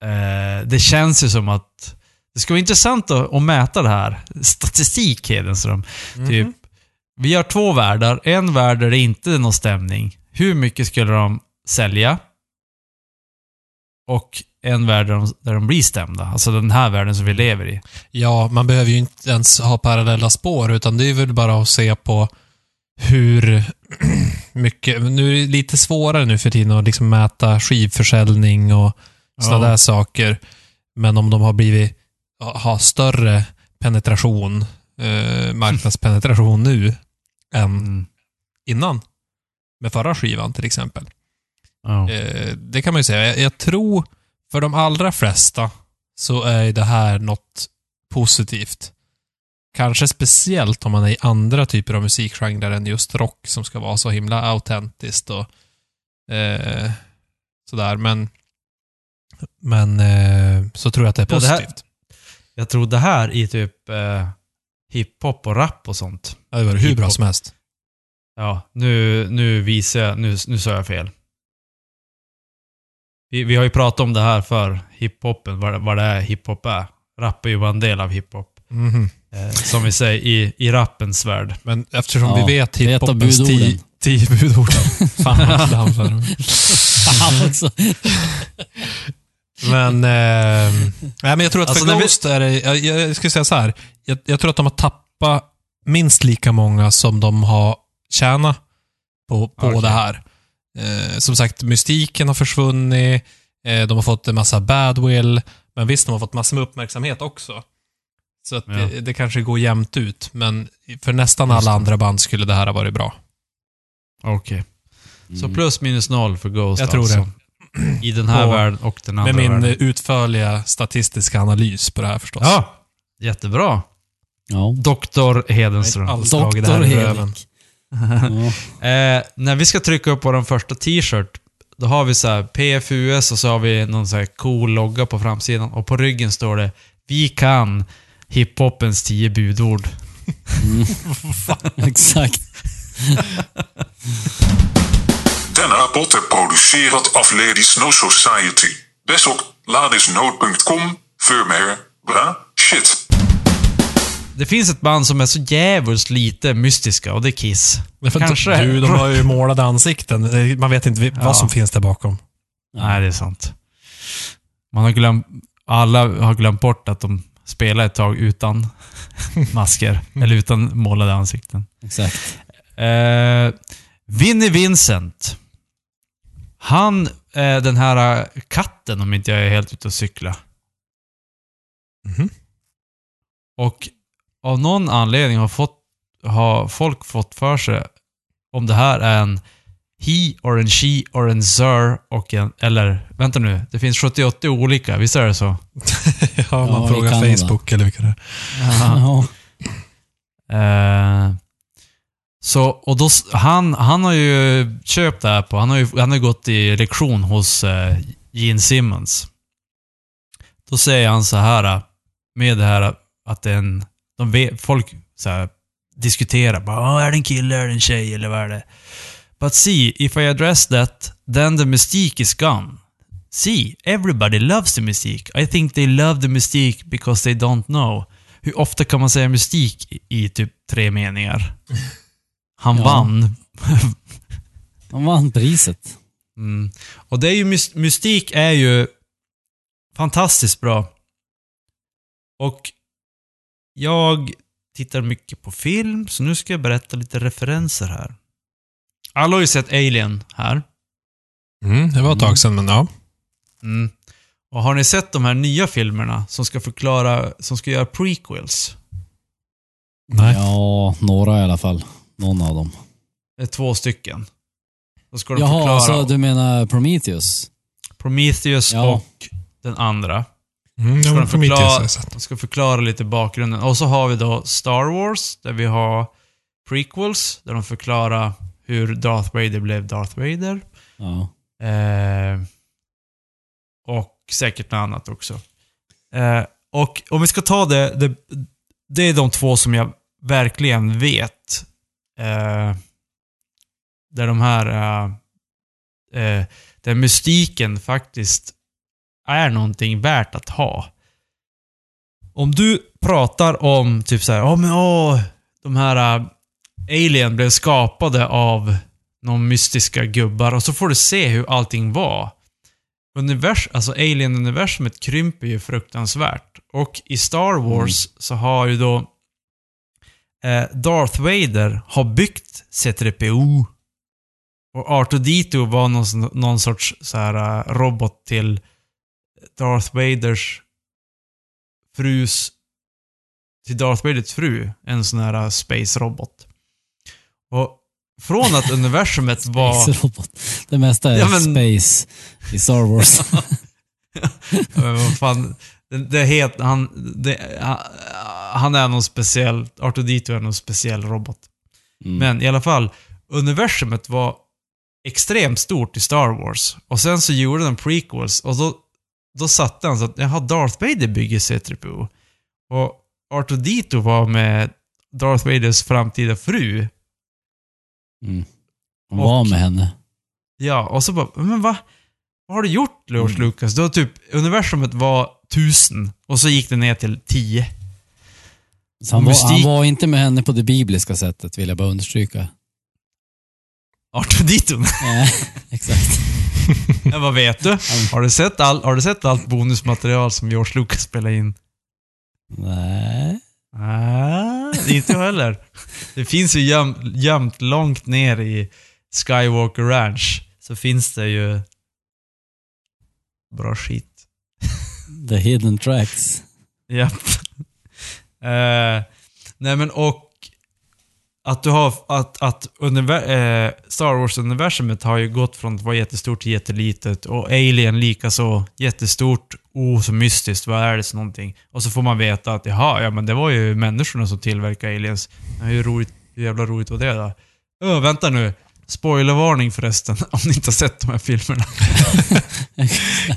S1: Eh, det känns ju som att... Det ska vara intressant att, att mäta det här. Statistik, Hedenström.
S3: Mhm.
S1: Typ, vi har två världar. En värld där det inte är någon stämning. Hur mycket skulle de sälja? Och en värld där de, där de blir stämda. Alltså den här världen som vi lever i.
S3: Ja, man behöver ju inte ens ha parallella spår, utan det är väl bara att se på hur (clears throat) mycket... Nu är det lite svårare nu för tiden att liksom mäta skivförsäljning och sådana
S1: Ja.
S3: där saker. Men om de har blivit, har större penetration, eh, (laughs) marknadspenetration nu än
S1: Mm.
S3: innan. Med förra skivan till exempel.
S1: Ja.
S3: Eh, det kan man ju säga. Jag, jag tror för de allra flesta så är det här något positivt. Kanske speciellt om man är i andra typer av musikgenrer än just rock som ska vara så himla autentiskt och eh, sådär. Men, men eh, så tror jag att det är
S1: Ja, det här-
S3: positivt.
S1: Jag tror det här i typ eh, hiphop och rap och sånt.
S3: Ja, det var hur bra som helst.
S1: Ja, nu, nu visar jag, nu, nu sa jag fel. Vi, vi har ju pratat om det här för hiphopen, vad, vad det är hiphop är. Rap är ju bara en del av hiphop.
S3: Mhm.
S1: Eh, som vi säger, i, i rappens värld.
S3: Men eftersom
S2: Ja,
S3: vi vet hiphopens tio, tio budord. Fan vad slam. Men, eh, nej, men jag tror att
S1: Alltså,
S3: för
S1: när vi-
S3: Ghost är det, jag, jag skulle säga så här. Jag, jag tror att de har tappat minst lika många som de har tjänat på, på
S1: Okej.
S3: det här. Eh, som sagt, mystiken har försvunnit, eh, de har fått en massa badwill, men visst, de har fått massor med uppmärksamhet också. Så att
S1: Ja.
S3: det, det kanske går jämnt ut, men för nästan alla
S1: det.
S3: andra band skulle det här ha varit bra.
S1: Okej. Så
S2: Mm.
S1: plus minus noll för Ghost
S3: Jag tror
S1: alltså. I den här
S3: Och
S1: världen och den andra
S3: Med min
S1: världen.
S3: utförliga statistiska analys på det här förstås.
S1: Ja, jättebra.
S2: Ja.
S1: Doktor Hedenström.
S3: Det här
S2: Doktor. Hedvig. Ja. (laughs)
S1: Eh, när vi ska trycka upp vår första t-shirt, då har vi så här PFUS och så har vi någon så här cool logga på framsidan och på ryggen står det Vi kan hiphopens tio budord. (laughs)
S2: Exakt.
S5: Denna pot är producerat av Ladies No Society. Besök ladisnote.com För mer. Va? Shit.
S1: Det finns ett band som är så jävligt lite mystiska och det är Kiss.
S3: Men för
S1: Kanske.
S3: Du, de har ju målade ansikten. Man vet inte vad som finns där bakom.
S1: Nej, det är sant. Man har glömt... Alla har glömt bort att de spelade ett tag utan (laughs) masker. eller utan målade ansikten.
S2: Exakt.
S1: Eh, Vinnie Vincent. Han är den här eh, katten, om inte jag är helt ute och cykla.
S3: Mhm.
S1: Och av någon anledning har, fått, har folk fått för sig om det här är en he, or en she, or en sir och en... Eller, vänta nu. Det finns 78 olika, visst är det så? (laughs)
S3: ja, man
S2: Ja,
S3: frågar. Facebook eller vilka det är.
S2: Ja.
S1: Eh, så, och då, han, han har ju köpt det här på, han har ju han har gått i lektion hos eh, Gene Simmons. Då säger han så här, med det här att det är en, de vet, folk så här, diskuterar, bara, "Åh, är det en kille, är det en tjej eller vad är det? But see, if I address that, then the mystique is gone. See, everybody loves the mystique. I think they love the mystique because they don't know. Hur ofta kan man säga mystik i, i typ tre meningar? Han
S2: Ja.
S1: vann.
S2: Han vann priset.
S1: Mm. Och det är ju, mys- mystik är ju fantastiskt bra. Och jag tittar mycket på film, så nu ska jag berätta lite referenser här. Alla har ju sett Alien här.
S3: Mm, det var ett tag sedan, men ja.
S1: Mm. Och har ni sett de här nya filmerna som ska förklara, som ska göra prequels?
S3: Nej.
S2: Ja, några i alla fall. Någon av dem.
S1: Det är två stycken. Då ska de
S2: Jaha,
S1: förklara
S2: alltså du menar Prometheus?
S1: Prometheus
S2: Ja.
S1: och den andra.
S3: Mm,
S1: Ska de förklara,
S3: jag sett.
S1: de ska förklara lite bakgrunden. Och så har vi då Star Wars, där vi har prequels, där de förklarar hur Darth Vader blev Darth Vader.
S2: Ja.
S1: Eh, och säkert något annat också. Eh, och om vi ska ta det, det, det är de två som jag verkligen vet. Eh, där de här, eh, eh, där mystiken faktiskt är någonting värt att ha. Om du pratar om typ så här, ja men åh, de här uh, Alien blev skapade av någon mystiska gubbar och så får du se hur allting var. Univers, alltså Alien-universumet krymper ju fruktansvärt. Och i Star Wars så har ju då eh, Darth Vader har byggt C3PO. Och R2D2 var någon, någon sorts så här, eh, robot till Darth Vaders frus... Till Darth Vaders fru. En sån här eh, space-robot. Och från att universumet (laughs) var...
S2: Space-robot. Det mesta är
S1: Ja, men-
S2: space i Star Wars. (laughs)
S1: Ja, Men vad fan. Det, det heter, han, det, han- är någon speciell, R2D2 är någon speciell robot.
S2: Mm.
S1: Men i alla fall, universumet var extremt stort i Star Wars. Och sen så gjorde de prequels och då, då satte han så att, jaha, Darth Vader bygger C-3PO. Och R2D2 var med Darth Vaders framtida fru.
S2: Mm. Var
S1: Och-
S2: med henne.
S1: Ja, och så bara, men va? Vad har du gjort, George
S2: Mm.
S1: Lucas? Du har typ, universumet var tusen och så gick det ner till tio.
S2: Så han, var, han var inte med henne på det bibliska sättet, vill jag bara understryka.
S1: R2D2?
S2: Nej, (laughs) exakt. (laughs)
S1: Men vad vet du? Har du sett, all, har du sett allt bonusmaterial som George Lucas spelade in?
S2: Nej.
S1: Nej, inte jag heller. Det finns ju göm, gömt långt ner i Skywalker Ranch. Så finns det ju bra skit.
S2: The hidden tracks.
S1: Japp. eh, nej men och att du har, att, att univer, eh, Star Wars-universumet har ju gått från att vara jättestort till jättelitet och Alien likaså jättestort, oh så mystiskt, vad är det för någonting? Och så får man veta att jaha, ja men det var ju människorna som tillverkade aliens. Ja, hur, roligt, hur jävla roligt var det då? Öh, vänta nu. Spoilervarning förresten, (laughs) om ni inte har sett de här filmerna. (laughs)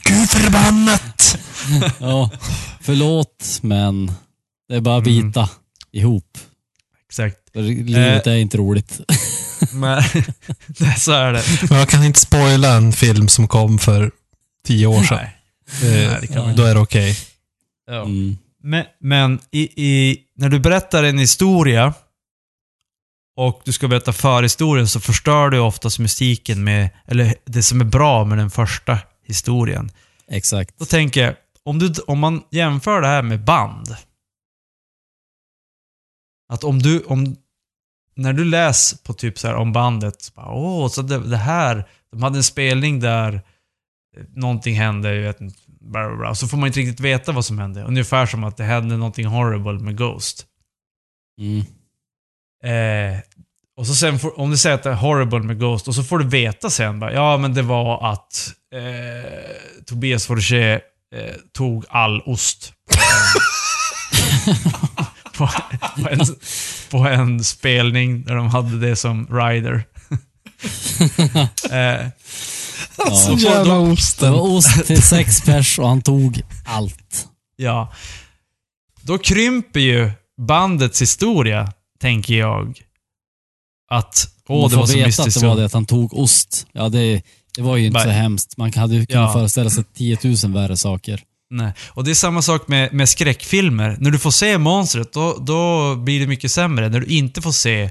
S3: Gud förbannat!
S2: Ja, förlåt, men det är bara
S1: Mm.
S2: bita ihop.
S1: Exakt.
S2: Livet är inte roligt. (laughs)
S1: Men, (laughs) nej, så är det.
S3: Men jag kan inte spoila en film som kom för tio år sedan.
S1: Nej.
S3: Eh,
S1: Nej, det kan man
S3: Då är det okej.
S1: Ja.
S2: Mm.
S1: Men, men i, i, när du berättar en historia och du ska berätta förhistorien så förstör du oftast mystiken med, eller det som är bra med den första historien.
S2: Exakt.
S1: Då tänker jag, om, du, om man jämför det här med band. Att om du, om, när du läser på typ så här om bandet, så bara, åh, så det, det här, de hade en spelning där eh, någonting hände, jag vet inte, bla bla bla. Så får man inte riktigt veta vad som hände. Ungefär som att det hände någonting horrible med Ghost.
S2: Mm.
S1: Eh, och så sen, får, om du säger att det är horrible med Ghost, och så får du veta sen bara, ja men det var att eh, Tobias Forge eh, tog all ost. (laughs) (laughs) på, på, en, på en spelning där de hade det som rider. (laughs) eh,
S3: Så
S1: Ja.
S3: jävla
S2: Det
S3: osten.
S2: var ost till sex pers och han tog allt.
S1: ja. Då krymper ju bandets historia, tänker jag. Att, åh
S2: Man
S1: det var så
S2: veta att
S1: mystiskt.
S2: det var det att han tog ost. Ja, det, det var ju inte
S1: Bara-
S2: så hemskt. Man hade ju kunnat
S1: Ja.
S2: föreställa sig 10 000 värre saker.
S1: Nej. Och det är samma sak med, med skräckfilmer. När du får se monstret, då, då blir det mycket sämre. När du inte får se,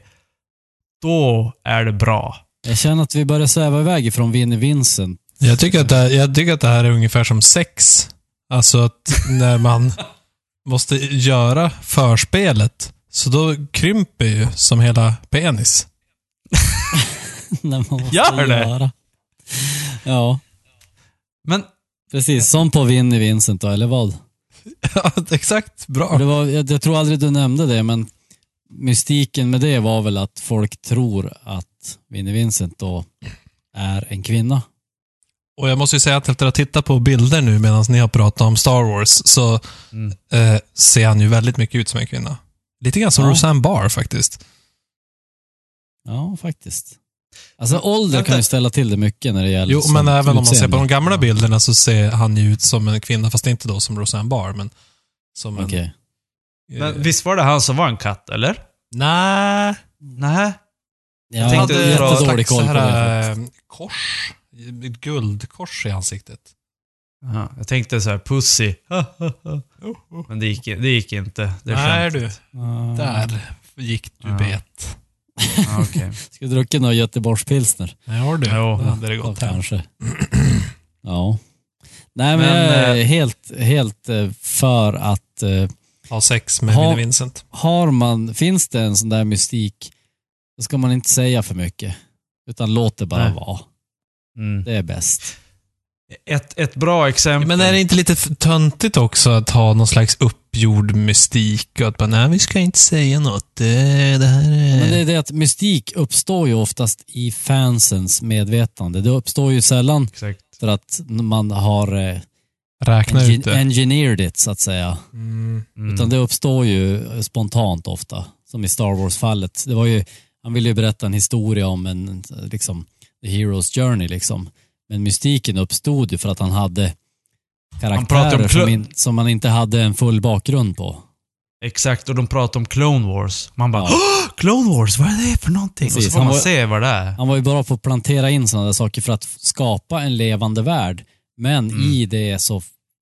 S1: då är det bra.
S2: Jag känner att vi börjar sväva iväg ifrån Vinnie Vincent.
S3: Jag tycker, att det här, jag tycker att det här är ungefär som sex. Alltså att när man (laughs) måste göra förspelet, så då krymper ju som hela penis. (laughs)
S2: när man måste
S1: Gör det?
S2: göra. Ja,
S1: Men,
S2: precis. Som på Vinnie Vincent då, eller vad? (laughs)
S3: Ja, exakt. Bra.
S2: det var, jag, jag tror aldrig du nämnde det, men mystiken med det var väl att folk tror att Vinnie Vincent då är en kvinna.
S3: Och jag måste ju säga att efter att ha tittat på bilder nu medan ni har pratat om Star Wars, så
S1: mm.
S3: eh, ser han ju väldigt mycket ut som en kvinna. Lite grann som
S2: Ja.
S3: Roseanne Barr faktiskt.
S2: Ja, faktiskt. Alltså ålder kan ju ställa till det mycket när det gäller
S3: Jo, men även om man ser
S2: utseende.
S3: på de gamla bilderna så ser han ju ut som en kvinna, fast inte då som Roseanne Barr, men som en...
S2: Okej.
S3: eh,
S1: men visst var det han som var en katt, eller?
S3: Nej.
S1: Nej.
S2: Jag,
S1: Jag
S2: hade
S1: tänkte dra
S2: jättedålig koll på det.
S3: eh, Kors. Ett guldkors i ansiktet.
S1: Aha, jag tänkte så här, pussy. (laughs) Men det gick, det gick inte. Det
S3: Nej du,
S2: Ah.
S3: där gick du
S1: Ja.
S3: bet.
S1: Ja, (laughs) okej.
S2: Ska du druckit några Göteborgspilsner?
S3: Ja du, hade det
S2: Ja,
S3: gått hem.
S2: kanske. (clears throat) ja. Nej, men,
S1: Men,
S2: jag är
S1: eh,
S2: helt, helt eh, för att eh,
S3: Ha sex med
S2: Ha-
S3: Vincent.
S2: har man, finns det en sån där mystik, då ska man inte säga för mycket. Utan låt det bara
S1: Nej.
S2: vara.
S1: Mm.
S2: Det är bäst.
S1: Ett, ett bra exempel.
S3: Men är det inte lite töntigt också att ha någon slags uppgjord mystik och att bara, nej vi ska inte säga något. Det, det här är...
S2: Men det är det att mystik uppstår ju oftast i fansens medvetande. Det uppstår ju sällan
S1: Exakt.
S2: för att man har eh,
S3: Räkna ut det.
S2: engineered it, så att säga.
S3: Mm.
S1: Mm.
S2: Utan det uppstår ju spontant ofta, som i Star Wars-fallet. Det var ju, han ville ju berätta en historia om en, liksom, the hero's journey liksom. Men mystiken uppstod ju för att han hade karaktärer som, in, som man inte hade en full bakgrund på.
S1: Exakt, och de pratar om Clone Wars. Man bara
S2: Ja.
S1: "Åh, Clone Wars, vad är det för någonting? och
S2: Precis,
S1: så får
S2: han
S1: man
S2: var-
S1: se vad det är.
S2: Han var ju bra på att plantera in sådana där saker för att skapa en levande värld. Men
S1: Mm.
S2: i det så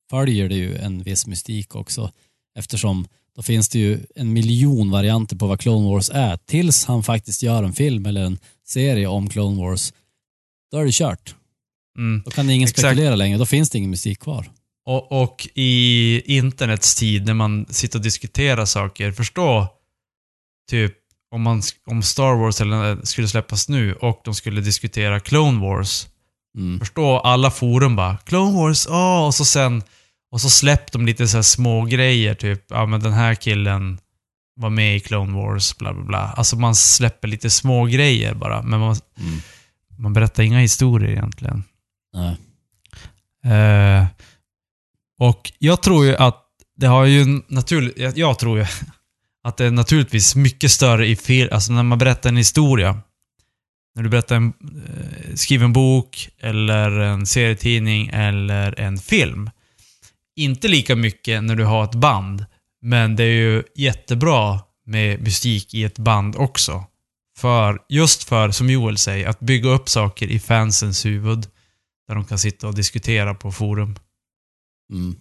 S2: följer det ju en viss mystik också. Eftersom då finns det ju en miljon varianter på vad Clone Wars är. Tills han faktiskt gör en film eller en serie om Clone Wars. Då är det kört.
S1: Mm.
S2: Då kan ingen
S1: Exakt.
S2: spekulera längre. Då finns det ingen musik kvar.
S1: Och, och i internets tid när man sitter och diskuterar saker, förstå typ om, man, om Star Wars eller, skulle släppas nu och de skulle diskutera Clone Wars.
S2: Mm.
S1: Förstå alla forum bara Clone Wars, åh, och så sen och så släppte de lite så här små grejer typ, ja men den här killen var med i Clone Wars, bla bla bla. Alltså man släpper lite små grejer bara, men man,
S2: Mm.
S1: man berättar inga historier egentligen.
S2: Nej.
S1: Eh, och jag tror ju att det har ju naturligt, jag, tror ju (laughs) att det är naturligtvis mycket större i fel, alltså när man berättar en historia. När du berättar en, eh, skriver en bok, eller en serietidning, eller en film. Inte lika mycket när du har ett band, men det är ju jättebra med mystik i ett band också. För, just för, som Joel säger, att bygga upp saker i fansens huvud. Där de kan sitta och diskutera på forum.
S2: Mm.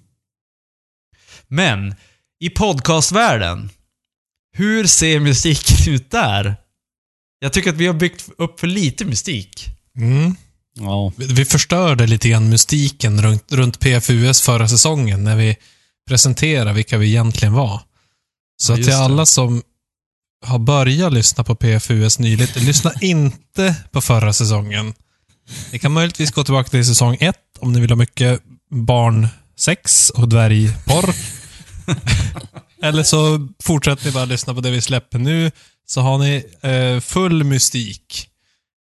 S1: Men, i podcastvärlden, hur ser musiken (laughs) ut där? Jag tycker att vi har byggt upp för lite mystik.
S3: Mm.
S2: Ja.
S3: Vi- Vi förstörde lite grann mystiken runt, runt PFUS förra säsongen när vi presenterade vilka vi egentligen var. Så
S1: Ja,
S3: till
S1: det.
S3: alla som har börjat lyssna på PFUS nyligen, lyssna (laughs) inte på förra säsongen. Ni kan möjligtvis gå tillbaka till säsong ett om ni vill ha mycket barnsex och dvärgporr. (laughs) Eller så fortsätter ni bara lyssna på det vi släpper nu, så har ni eh, full mystik.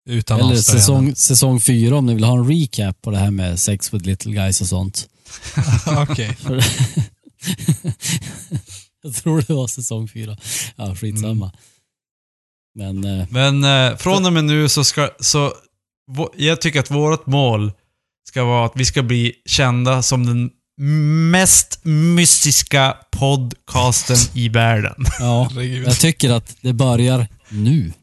S3: Utan
S2: Eller
S3: avslöjanden.
S2: säsong, säsong fyra om ni vill ha en recap på det här med sex with little guys och sånt. (laughs)
S3: Okej. (laughs)
S2: Jag tror det var säsong fyra. Ja, skitsamma. Men eh,
S1: Men eh, från och med nu så ska, så, jag tycker att vårt mål ska vara att vi ska bli kända som den mest mystiska podcasten i världen. (laughs)
S2: ja, jag tycker att det börjar nu. (laughs)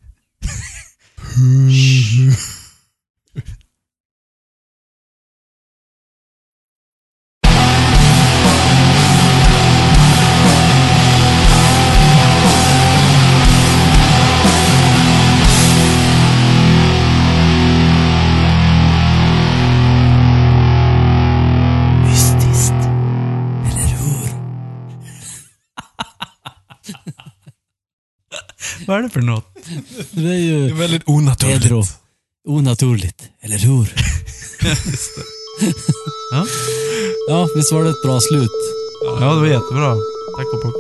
S1: Vad är det för något?
S2: Det är
S3: Det är
S2: ju
S3: väldigt onaturligt.
S2: Pedro. Onaturligt. Eller hur? (laughs)
S1: Ja.
S2: Ja, visst var det ett bra slut?
S1: Ja, det var jättebra. Tack och puck.